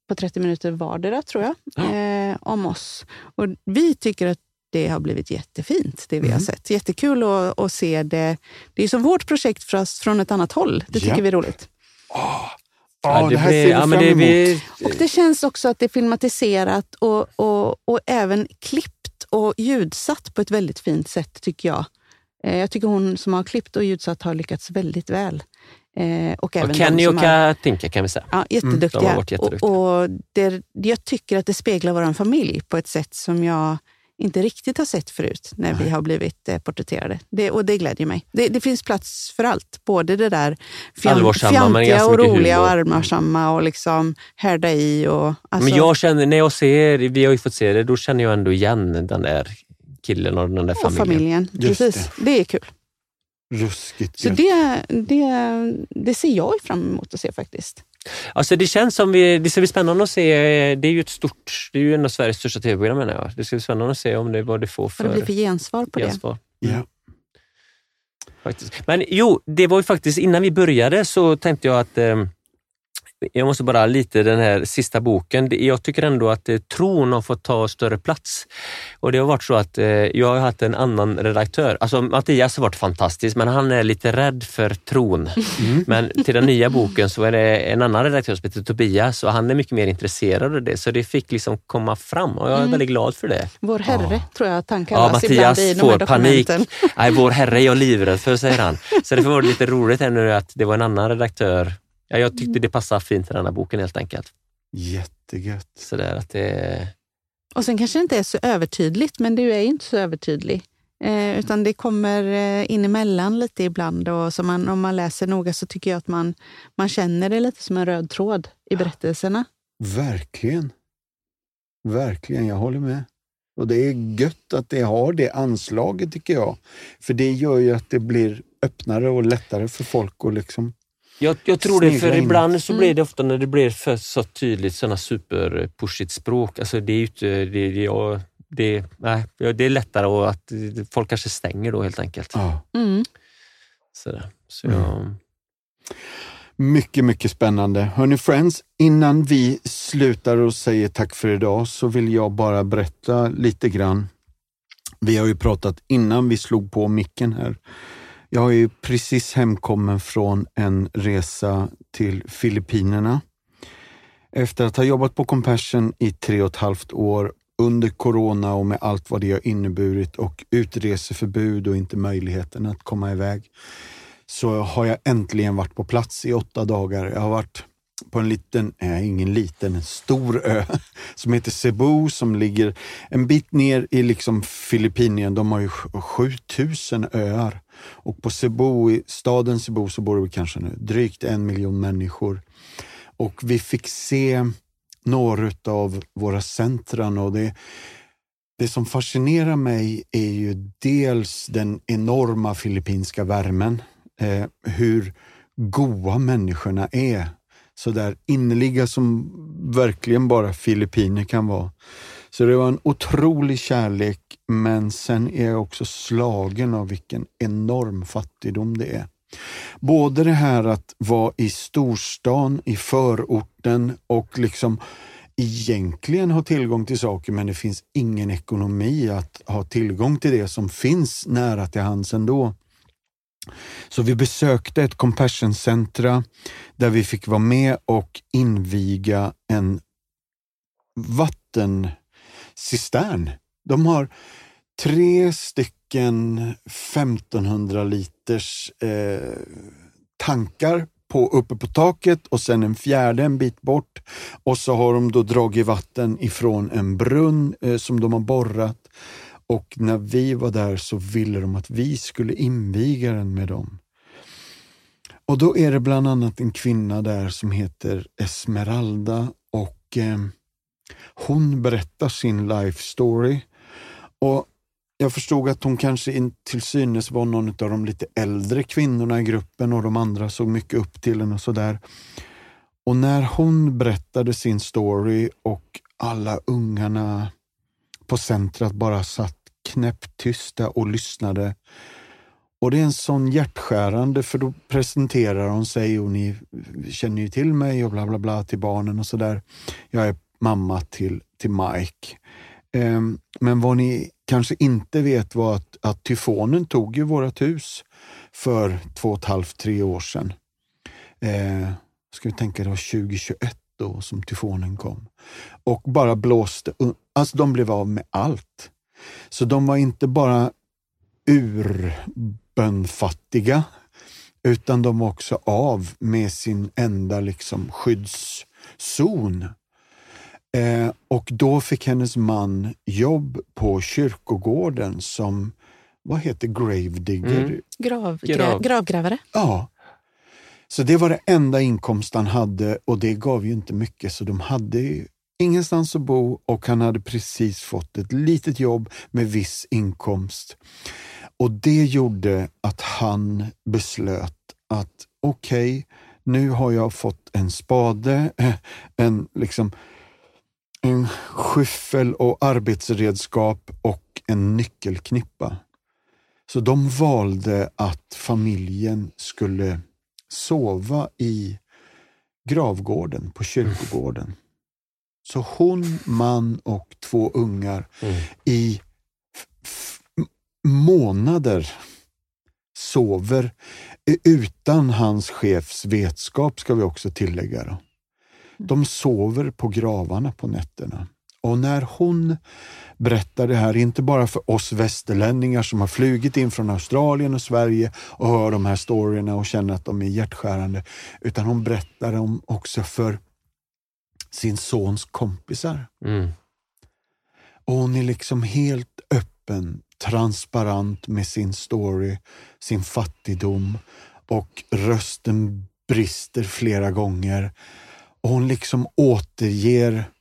på 30 minuter vardera, tror jag, Ja. eh, om oss. Och vi tycker att det har blivit jättefint, det vi har Mm. sett. Jättekul att, att se det. Det är som vårt projekt fast från ett annat håll. Det tycker Ja. vi är roligt. Ja, det här blir- ser vi ja, fram det emot. blir- Och det känns också att det är filmatiserat och, och, och även klippt och ljudsatt på ett väldigt fint sätt, tycker jag. Eh, jag tycker hon som har klippt och ljudsatt har lyckats väldigt väl. Eh, och även Och de Kenny och Katinka kan vi säga. Ja, jätteduktiga. de har varit jätteduktiga. Och, och det, jag tycker att det speglar vår familj på ett sätt som jag inte riktigt har sett förut när vi har blivit eh, porträtterade. Det, och det glädjer mig. Det, det finns plats för allt. Både det där fjantiga och roliga och humor. armarsamma och liksom härda i. Och, alltså, Men jag känner, när jag ser, vi har ju fått se det, då känner jag ändå igen den där killen och den där och familjen. familjen. Just Precis. Det. är kul. Ruskigt Så det, det, det ser jag fram emot att se faktiskt. Alltså det känns som vi, det ska bli spännande att se, det är ju ett stort, det är ju en av Sveriges största tv-program menar jag. Det ska bli spännande att se om det, vad det får Vad för det blir för gensvar på det. gensvar. Ja. Faktiskt. Men jo, det var ju faktiskt innan vi började så tänkte jag att eh, jag måste bara lite den här sista boken. Jag tycker ändå att eh, tron har fått ta större plats. Och det har varit så att eh, jag har haft en annan redaktör. Alltså Mattias har varit fantastisk, men han är lite rädd för tron. Mm. Men till den nya boken så är det en annan redaktör som heter Tobias och han är mycket mer intresserad av det. Så det fick liksom komma fram och jag är Mm. väldigt glad för det. Vår Herre tror jag att han Ja, kallas ibland Mattias i de får här panik. Nej, vår herre är jag livrädd för, säger han. Så det var lite roligt här nu att det var en annan redaktör. Ja, jag tyckte det passade fint till den här boken helt enkelt. Jättegött. Så där att det... Och sen kanske det inte är så övertydligt, men du är ju inte så övertydlig. Eh, utan det kommer eh, in emellan lite ibland. Och så man, om man läser noga så tycker jag att man, man känner det lite som en röd tråd i berättelserna. Verkligen. Verkligen, jag håller med. Och det är gött att det har det anslaget tycker jag. För det gör ju att det blir öppnare och lättare för folk att liksom... Jag, jag tror det, för in. ibland så Mm. blir det ofta när det blir för så tydligt sådana superpushigt språk. Alltså det är ju inte... Det, det, det, nej, det är lättare och att folk kanske stänger då helt enkelt. Ja. Mm. Så, där. så jag, Mycket, mycket spännande. Hörni friends, innan vi slutar och säger tack för idag så vill jag bara berätta lite grann. Vi har ju pratat innan vi slog på micken här. Jag är ju precis hemkommen från en resa till Filippinerna. Efter att ha jobbat på Compassion i tre och ett halvt år under corona och med allt vad det har inneburit och utreseförbud och inte möjligheten att komma iväg så har jag äntligen varit på plats i åtta dagar. Jag har varit på en liten, nej ingen liten, en stor ö som heter Cebu som ligger en bit ner i liksom Filippinien. De har ju 7000 öar och på Cebu, i staden Cebu så bor det kanske nu drygt en miljon människor. Och vi fick se några av våra centran och det, det som fascinerar mig är ju dels den enorma filippinska värmen eh, hur goa människorna är. Så där innerliga som verkligen bara filippiner kan vara. Så det var en otrolig kärlek, men sen är jag också slagen av vilken enorm fattigdom det är. Både det här att vara i storstan, i förorten och liksom egentligen ha tillgång till saker men det finns ingen ekonomi att ha tillgång till det som finns nära till hands ändå. Så vi besökte ett compassion centra där vi fick vara med och inviga en vatten cistern. De har tre stycken 1500 liters eh, tankar på, uppe på taket och sen en fjärde en bit bort. Och så har de då dragit vatten ifrån en brunn eh, som de har borrat och när vi var där så ville de att vi skulle inviga den med dem. Och då är det bland annat en kvinna där som heter Esmeralda och eh, hon berättar sin life story. Och jag förstod att hon kanske till synes var någon av de lite äldre kvinnorna i gruppen och de andra såg mycket upp till henne och sådär. Och när hon berättade sin story och alla ungarna på centret bara satt knäpptysta och lyssnade. Och det är en sån hjärtskärande för då presenterar hon sig och ni känner ju till mig och bla bla bla till barnen och sådär. Jag är mamma till, till Mike. Um, men vad ni kanske inte vet var att, att tyfonen tog ju vårt hus för två och ett halvt, tre år sedan. Eh, ska vi tänka, det var 2021 då som tyfonen kom. Och bara blåste, alltså de blev av med allt. Så de var inte bara urbönfattiga, utan de var också av med sin enda liksom skyddszon. Eh, och då fick hennes man jobb på kyrkogården som, vad heter gravedigger? Mm. Grav, Grav. Gravgrävare. Ja. Så det var det enda inkomst han hade och det gav ju inte mycket så de hade ingenstans att bo och han hade precis fått ett litet jobb med viss inkomst. Och det gjorde att han beslöt att okej, okay, nu har jag fått en spade, en, liksom, en skyffel och arbetsredskap och en nyckelknippa. Så de valde att familjen skulle sova i gravgården på kyrkogården. Så hon, man och två ungar mm. i månader sover utan hans chefs vetskap, ska vi också tillägga. Då. De sover på gravarna på nätterna. Och när hon berättar det här, inte bara för oss västerlänningar som har flugit in från Australien och Sverige och hör de här storyerna och känner att de är hjärtskärande, utan hon berättar dem också för sin sons kompisar. Mm. Och hon är liksom helt öppen, transparent med sin story, sin fattigdom och rösten brister flera gånger. Och hon liksom återger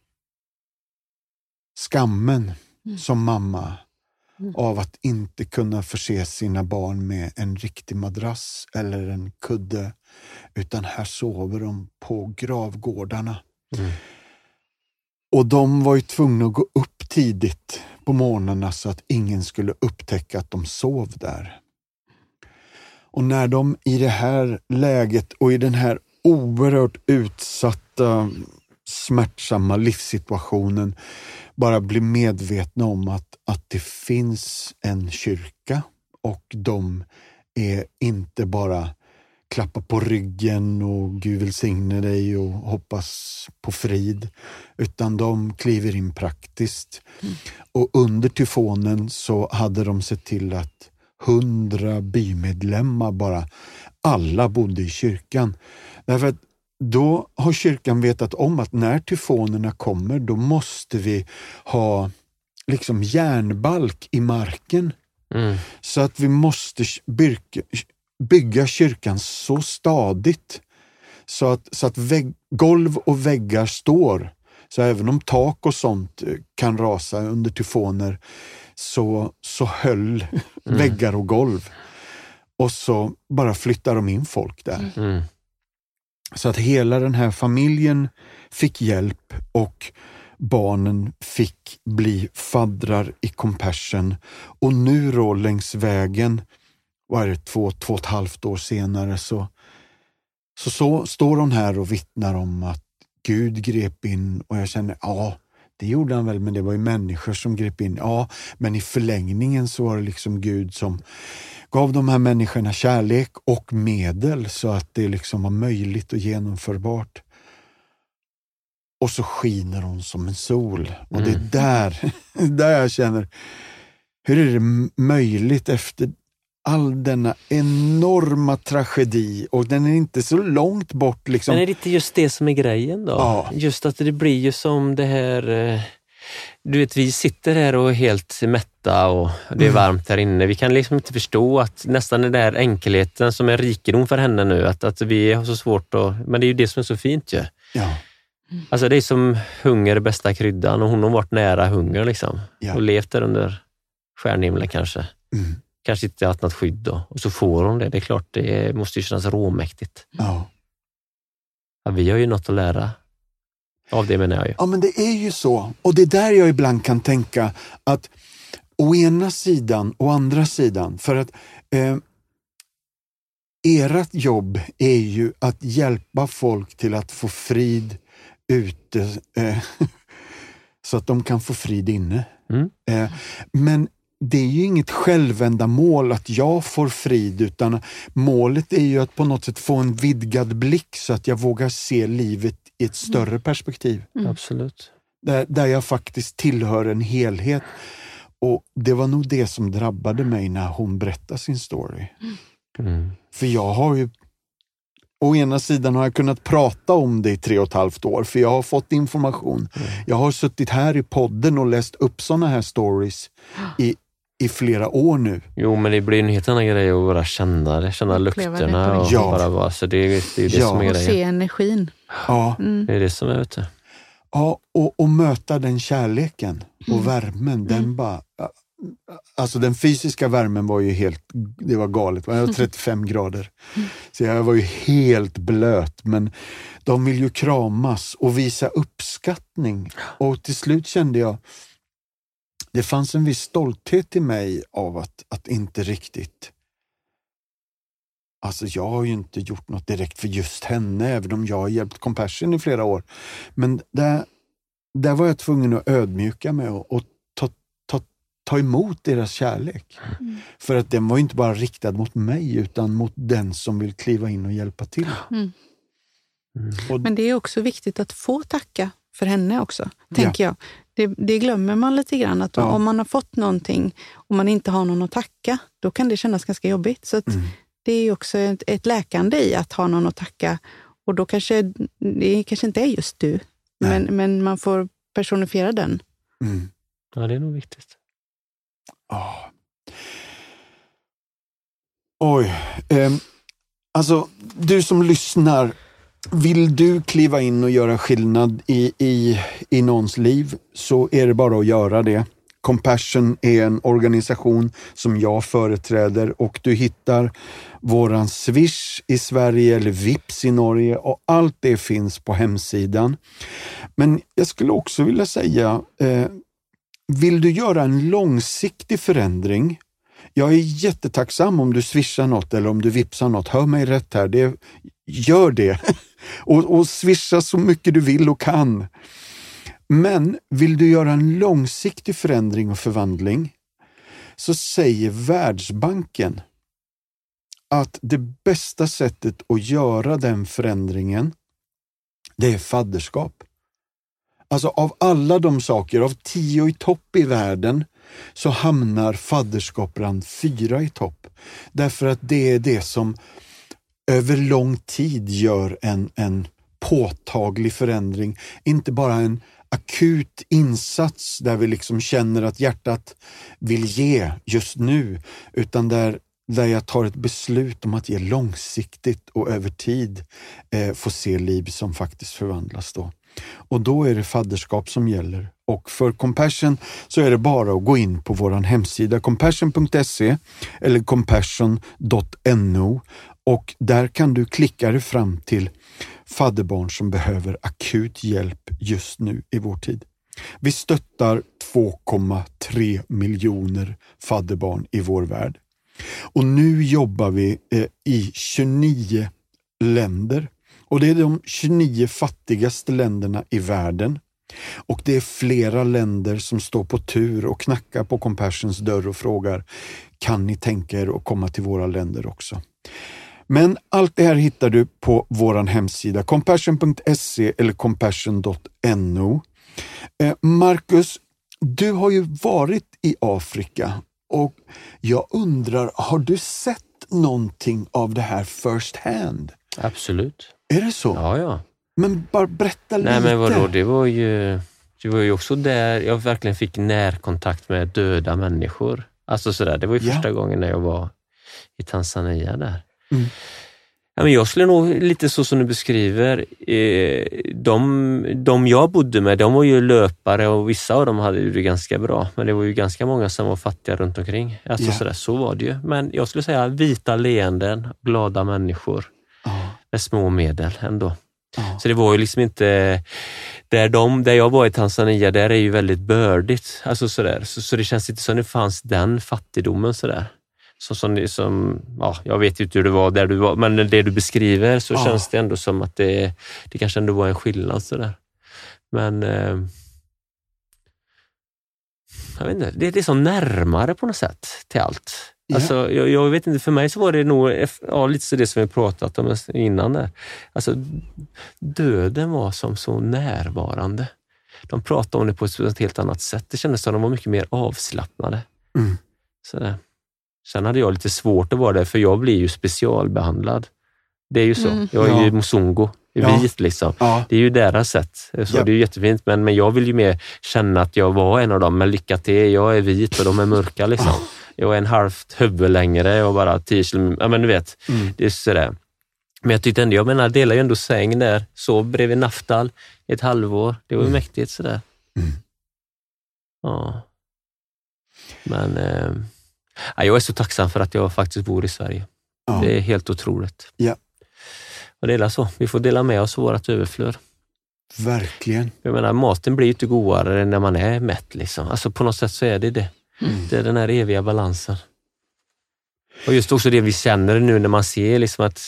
skammen mm. som mamma mm. av att inte kunna förse sina barn med en riktig madrass eller en kudde. Utan här sover de på gravgårdarna. Mm. Och de var ju tvungna att gå upp tidigt på morgnarna så att ingen skulle upptäcka att de sov där. Och när de i det här läget och i den här oerhört utsatta, smärtsamma livssituationen bara bli medvetna om att, att det finns en kyrka och de är inte bara klappa på ryggen och Gud välsigne dig och hoppas på frid, utan de kliver in praktiskt. Mm. Och under tyfonen så hade de sett till att hundra bymedlemmar bara, alla bodde i kyrkan. Därför att då har kyrkan vetat om att när tyfonerna kommer, då måste vi ha liksom järnbalk i marken. Mm. Så att vi måste bygga kyrkan så stadigt så att, så att vägg, golv och väggar står. Så även om tak och sånt eh, kan rasa under tyfoner så, så höll mm. väggar och golv. Och så bara flyttar de in folk där. Mm. Så att hela den här familjen fick hjälp och barnen fick bli faddrar i Compassion. Och nu då längs vägen, vad är det, två, två och ett halvt år senare, så, så, så står hon här och vittnar om att Gud grep in och jag känner, ja, det gjorde han väl, men det var ju människor som grep in. Ja, men i förlängningen så var det liksom Gud som gav de här människorna kärlek och medel så att det liksom var möjligt och genomförbart. Och så skiner hon som en sol. Och mm. det är mm. där, där jag känner, hur är det möjligt efter all denna enorma tragedi och den är inte så långt bort. Liksom. Men är det inte just det som är grejen då? Ja. Just att det blir ju som det här eh, du vet, vi sitter här och är helt mätta och det är mm. varmt här inne. Vi kan liksom inte förstå att nästan den där enkelheten som är rikedom för henne nu, att, att vi har så svårt att... Men det är ju det som är så fint ju. Ja. Alltså det är som hunger bästa kryddan och hon har varit nära hunger liksom. Ja. Och levt där under stjärnhimlen kanske. Mm. Kanske inte haft något skydd då. Och så får hon det. Det är klart, det måste ju kännas råmäktigt. Ja. ja vi har ju något att lära av det menar jag ju. Ja, men det är ju så. Och det är där jag ibland kan tänka att å ena sidan och andra sidan, för att eh, ert jobb är ju att hjälpa folk till att få frid ute eh, så att de kan få frid inne. Mm. Eh, men det är ju inget självändamål att jag får frid, utan målet är ju att på något sätt få en vidgad blick så att jag vågar se livet i ett större mm. perspektiv. Mm. Absolut. Där, där jag faktiskt tillhör en helhet. Och Det var nog det som drabbade mig när hon berättade sin story. Mm. För jag har ju Å ena sidan har jag kunnat prata om det i tre och ett halvt år, för jag har fått information. Mm. Jag har suttit här i podden och läst upp sådana här stories i, i flera år nu. Jo, men det blir en helt annan grej att bara känna det, känna lukterna. Och ja. bara vara, så det, det är det ja. som är grejen. Och se energin. Ja. Mm. Det är det som är, du. Ja, och, och möta den kärleken och mm. värmen, den mm. bara... Alltså den fysiska värmen var ju helt, det var galet. Det var 35 mm. grader. Mm. Så jag var ju helt blöt. Men de vill ju kramas och visa uppskattning. Och till slut kände jag, det fanns en viss stolthet i mig av att, att inte riktigt Alltså jag har ju inte gjort något direkt för just henne, även om jag har hjälpt Compassion i flera år. Men där, där var jag tvungen att ödmjuka mig och, och ta, ta, ta emot deras kärlek. Mm. För att den var inte bara riktad mot mig, utan mot den som vill kliva in och hjälpa till. Mm. Mm. Men det är också viktigt att få tacka för henne också, tänker ja. jag. Det, det, glömmer man lite grann. Att ja. Om man har fått någonting och man inte har någon att tacka, då kan det kännas ganska jobbigt. Så mm. Det är också ett, ett läkande i att ha någon att tacka. Och då kanske det kanske inte är just du, men, men man får personifiera den. Mm. Ja, det är nog viktigt. Oh. Oj. Um, alltså, du som lyssnar, vill du kliva in och göra skillnad i, i, i någons liv så är det bara att göra det. Compassion är en organisation som jag företräder och du hittar våran Swish i Sverige eller Vips i Norge och allt det finns på hemsidan. Men jag skulle också vilja säga, eh, vill du göra en långsiktig förändring jag är jättetacksam om du swishar något eller om du vipsar något. Hör mig rätt här. Det, gör det. Och, och swisha så mycket du vill och kan. Men vill du göra en långsiktig förändring och förvandling så säger Världsbanken att det bästa sättet att göra den förändringen, det är fadderskap. Alltså av alla de saker, av tio i topp i världen, så hamnar fadderskap bland fyra i topp. Därför att det är det som över lång tid gör en, en påtaglig förändring. Inte bara en akut insats där vi liksom känner att hjärtat vill ge just nu, utan där, där jag tar ett beslut om att ge långsiktigt och över tid eh, få se liv som faktiskt förvandlas. då. Och då är det fadderskap som gäller. Och för Compassion så är det bara att gå in på vår hemsida compassion.se eller compassion.no och där kan du klicka dig fram till fadderbarn som behöver akut hjälp just nu i vår tid. Vi stöttar 2,3 miljoner fadderbarn i vår värld. Och nu jobbar vi eh, i 29 länder och det är de 29 fattigaste länderna i världen. Och det är flera länder som står på tur och knackar på Compassions dörr och frågar, kan ni tänka er att komma till våra länder också? Men allt det här hittar du på vår hemsida compassion.se eller compassion.no. Eh, Marcus, du har ju varit i Afrika och jag undrar, har du sett någonting av det här first hand? Absolut. Är det så? Ja, ja. Men bara berätta lite. Nej, men vadå, det var ju, det var ju också där jag verkligen fick närkontakt med döda människor. Alltså sådär, det var ju Ja. första gången när jag var i Tanzania där. Mm. Ja, men jag skulle nog, lite så som du beskriver, eh, de, de jag bodde med, de var ju löpare och vissa av dem hade det ganska bra. Men det var ju ganska många som var fattiga runt omkring. Alltså Ja. sådär, så var det ju. Men jag skulle säga vita leenden, glada människor Ja, med små medel ändå. Så det var ju liksom inte... Där, de, där jag var i Tanzania, där är ju väldigt bördigt. Alltså sådär. Så, så det känns inte som det fanns den fattigdomen sådär. Så som, det- som, ja, jag vet ju inte hur det var där du var, men det du beskriver så Ja. känns det ändå som att det, det kanske ändå var en skillnad. Sådär. Men eh, jag vet inte, det, är så närmare på något sätt till allt. Ja. Alltså, jag, jag vet inte, för mig så var det nog ja, lite så det som vi pratat om innan. Där. Alltså, döden var som så närvarande. De pratade om det på ett helt annat sätt. Det kändes som att de var mycket mer avslappnade. Mm. Sådär. Sen hade jag lite svårt att vara där, för jag blir ju specialbehandlad. Det är ju så. Mm. Jag är ju Ja. musungo, Ja. vit liksom. ja. Det är ju deras sätt. Så Ja. Det är ju jättefint, men, men jag vill ju mer känna att jag var en av dem. Men lycka till, jag är vit och de är mörka. Liksom. Jag är en halvt huvud längre och bara 10 kilometer. Ja, men du vet, Mm. det är sådär. Men jag tyckte ändå, jag menar, delar ju ändå säng där. Sov bredvid Naftal i ett halvår. Det var ju Mm. mäktigt sådär. Mm. Ja. Men eh, jag är så tacksam för att jag faktiskt bor i Sverige. Ja. Det är helt otroligt. Ja. Och det är så. Vi får dela med oss av vårt överflöd. Verkligen. Jag menar, maten blir ju inte godare när man är mätt. Liksom. Alltså på något sätt så är det det. Mm. Det är den här eviga balansen. Och just också det vi känner nu när man ser liksom att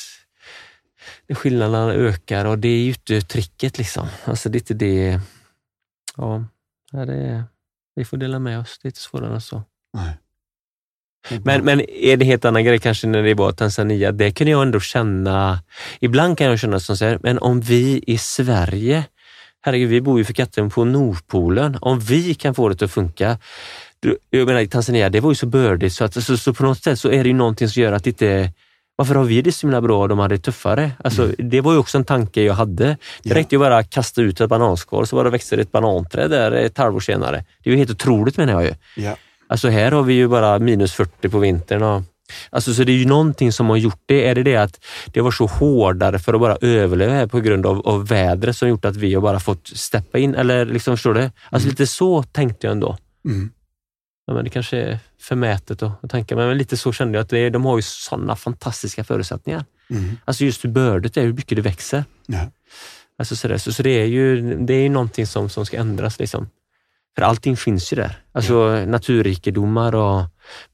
skillnaderna ökar och det är ju inte tricket. Liksom. Alltså det är inte det. Ja, det är, vi får dela med oss. Det är inte svårare än så. Nej. Men, men är det helt annan grej kanske när det var Tanzania? Det kunde jag ändå känna. Ibland kan jag känna som så här, men om vi i Sverige, herregud, vi bor ju för katten på Nordpolen. Om vi kan få det att funka. Jag menar, i Tanzania, det var ju så bördigt så, att, så, så på något sätt så är det ju någonting som gör att inte varför har vi det så himla bra och de hade det tuffare? Alltså, Det var ju också en tanke jag hade. Det Ja. räckte ju bara att kasta ut ett bananskal så bara växte det ett bananträd där ett halvår senare. Det är ju helt otroligt menar jag ju. Ja. Alltså här har vi ju bara minus 40 på vintern. Och, alltså så det är ju någonting som har gjort det. Är det det att det var så hårdare för att bara överleva här på grund av, av vädret som gjort att vi har bara fått steppa in? Eller liksom, förstår du? Alltså lite så tänkte jag ändå. Mm. Ja, men det kanske är förmätet att, tänka, men lite så kände jag att det, de har ju sådana fantastiska förutsättningar. Mm. Alltså just hur bördigt det är, hur mycket det växer. Ja. Alltså så, där, så, så det är ju det är någonting som, som ska ändras. Liksom. För allting finns ju där. Alltså naturrikedomar och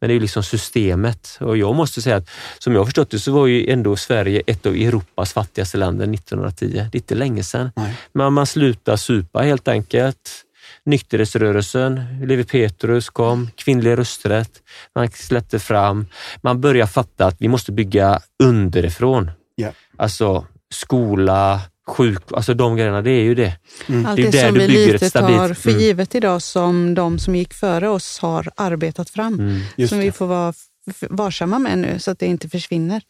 men det är ju liksom systemet. Och jag måste säga att som jag förstått det så var ju ändå Sverige ett av Europas fattigaste länder 1910. Det är inte länge sedan. Nej. Men man slutade supa helt enkelt. Nykterhetsrörelsen, Levi Petrus kom, kvinnlig rösträtt, man släppte fram. Man började fatta att vi måste bygga underifrån. Ja. Alltså skola, sjuk, alltså de grejerna, det är ju det. Allt Det är det, där som du vi bygger ett lite stabilt- tar för Mm. givet idag som de som gick före oss har arbetat fram. Mm. Som vi det. får vara varsamma med nu så att det inte försvinner.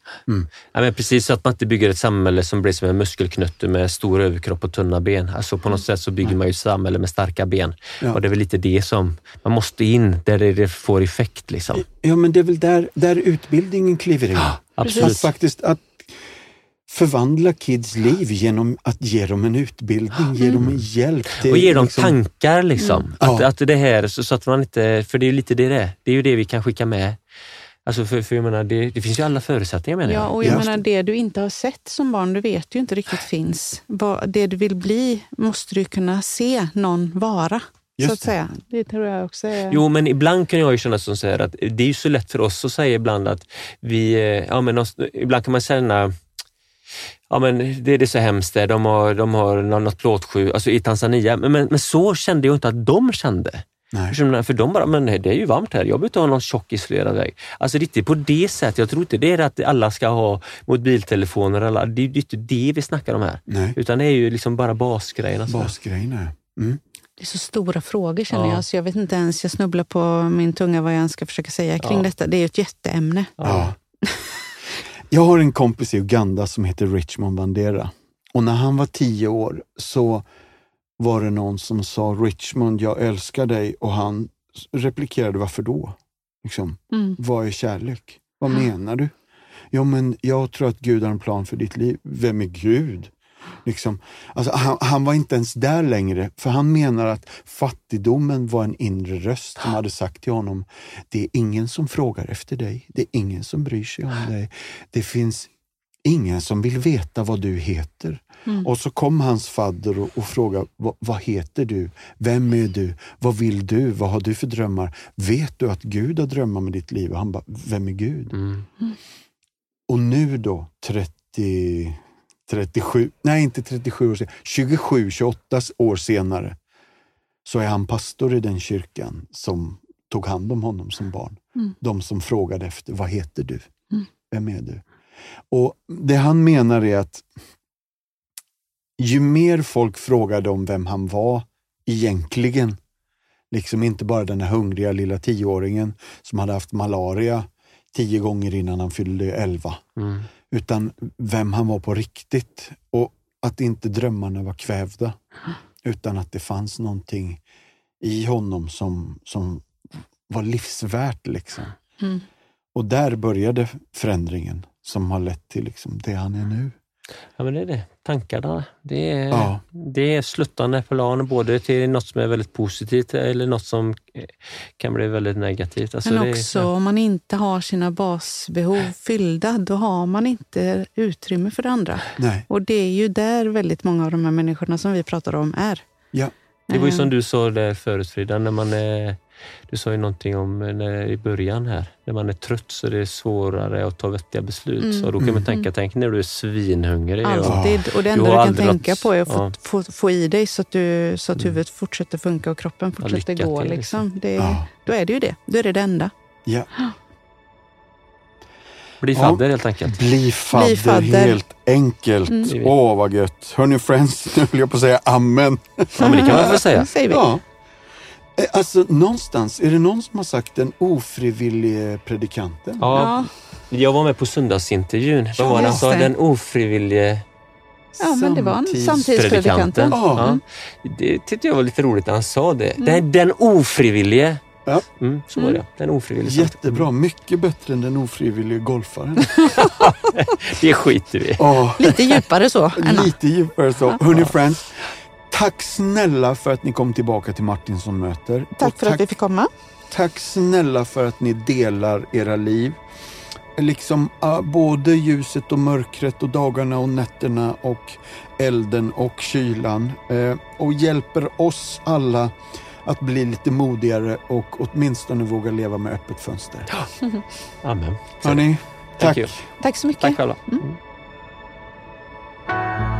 Ja, men precis så att man inte bygger ett samhälle som blir som en muskelknutte med stor överkropp och tunna ben. Alltså på något sätt så bygger man ju ett samhälle med starka ben. Ja. Och det är väl lite det som man måste in där det får effekt. Liksom. Ja, men det är väl där, där utbildningen kliver in. absolut. Att faktiskt att förvandla kids liv genom att ge dem en utbildning, ge dem en hjälp. Det Och ge dem liksom- tankar liksom. Att, Ja. att det här, så, så att man inte, för det är ju lite det det är. Det är ju det vi kan skicka med. Alltså för, för jag menar, det, det finns ju alla förutsättningar menar Ja, jag. och jag Ja. menar det du inte har sett som barn, du vet ju inte riktigt finns. Vad- Det du vill bli måste du kunna se någon vara. Just så att säga. Det tror jag också är... Jo, men ibland kan jag ju känna som så här att det är ju så lätt för oss att säga ibland att vi, eh, ja men oss- ibland kan man känna Ja men det, det är så hemskt de har, de har nå- något plåtsju, alltså i Tanzania. Men, men, men så kände jag inte att de kände. Nej. För de bara, men det är ju varmt här, jag behöver inte ha någon tjock isolerad vägg. Alltså det är inte på det sättet, jag tror inte det är att alla ska ha mobiltelefoner, eller, det är ju inte det vi snackar om här. Nej, Utan det är ju liksom bara basgrejerna. så. basgrejerna. Mm. Det är så stora frågor känner Ja. jag, så jag vet inte ens, jag snubblar på min tunga vad jag ens ska försöka säga kring Ja. detta. Det är ju ett jätteämne. Ja. Jag har en kompis i Uganda som heter Richmond Bandera. Och när han var tio år så var det någon som sa Richmond, jag älskar dig och han replikerade varför då? Liksom, Mm. vad är kärlek? Vad menar du? Ja, men jag tror att Gud har en plan för ditt liv. Vem är Gud? Liksom. Alltså, han, han var inte ens där längre, för han menar att fattigdomen var en inre röst som hade sagt till honom, det är ingen som frågar efter dig, det är ingen som bryr sig om dig. Det finns ingen som vill veta vad du heter. Och så kom hans fadder och, och frågade, "Va- vad heter du? Vem är du? Vad vill du? Vad har du för drömmar? Vet du att Gud har drömmar med ditt liv? Och han bara, vem är Gud? Mm. Och nu då, 30, 37, nej inte 37 år senare, 27, 28 år senare, så är han pastor i den kyrkan som tog hand om honom som barn. Mm. De som frågade efter, vad heter du? Mm. Vem är du? Och Det han menar är att ju mer folk frågade om vem han var egentligen, liksom inte bara den här hungriga lilla tioåringen som hade haft malaria tio gånger innan han fyllde elva, Mm. Utan vem han var på riktigt och att inte drömmarna var kvävda, utan att det fanns någonting i honom som, som var livsvärt. Liksom. Mm. Och där började förändringen som har lett till liksom det han är nu. Ja men det är det, tankarna. Det är, Ja. det är sluttande plan både till något som är väldigt positivt eller något som eh, kan bli väldigt negativt. Alltså Men är- också om man inte har sina basbehov fyllda, då har man inte utrymme för det andra. Nej, Och det är ju där väldigt många av de här människorna som vi pratar om är. ja, Det var ju Eh, som du sa där förut Frida, när man är, du sa ju någonting om eh, när, i början här, när man är trött så är det svårare att ta vettiga beslut. Mm. Och då kan man Mm. tänka, tänk när du är svinhungrig. Och, Alltid. Och det Du enda har du kan tänka på är att ja. få, få, få i dig så att, du, så att Mm. huvudet fortsätter funka och kroppen fortsätter gå. till, Liksom. Det, ja, Då är det ju det. Då är det det enda. ja. Bli Ja. fadder helt enkelt. Bli fadder, Bli fadder. helt enkelt. Mm. Åh, vad gött. Hörni friends, nu vill jag på att säga amen. Ja, men det kan man väl säga. säger vi. Ja. Eh, Alltså någonstans, är det någon som har sagt den ofrivillige predikanten? Ja, jag var med på söndagsintervjun. Vad var det han sa? Den ofrivillige Ja, men det var en Samtids- samtidspredikanten. Ja. Ja. Det tyckte jag var lite roligt när han sa det. Den, den ofrivillige. Ja. Mm, så var det. Den ofrivillige. Jättebra, mycket bättre än den ofrivillige golfaren. Det skiter vi i. Åh, Lite djupare så. Anna. lite djupare så. Hörni friends, tack snälla för att ni kom tillbaka till Martinsson möter. Tack för att vi fick komma. Tack snälla för att ni delar era liv. Liksom ah, både ljuset och mörkret och dagarna och nätterna och elden och kylan. Eh, och hjälper oss alla att bli lite modigare och åtminstone våga leva med öppet fönster. Amen. Hörni, tack. Tack så mycket. Tack själva. Mm.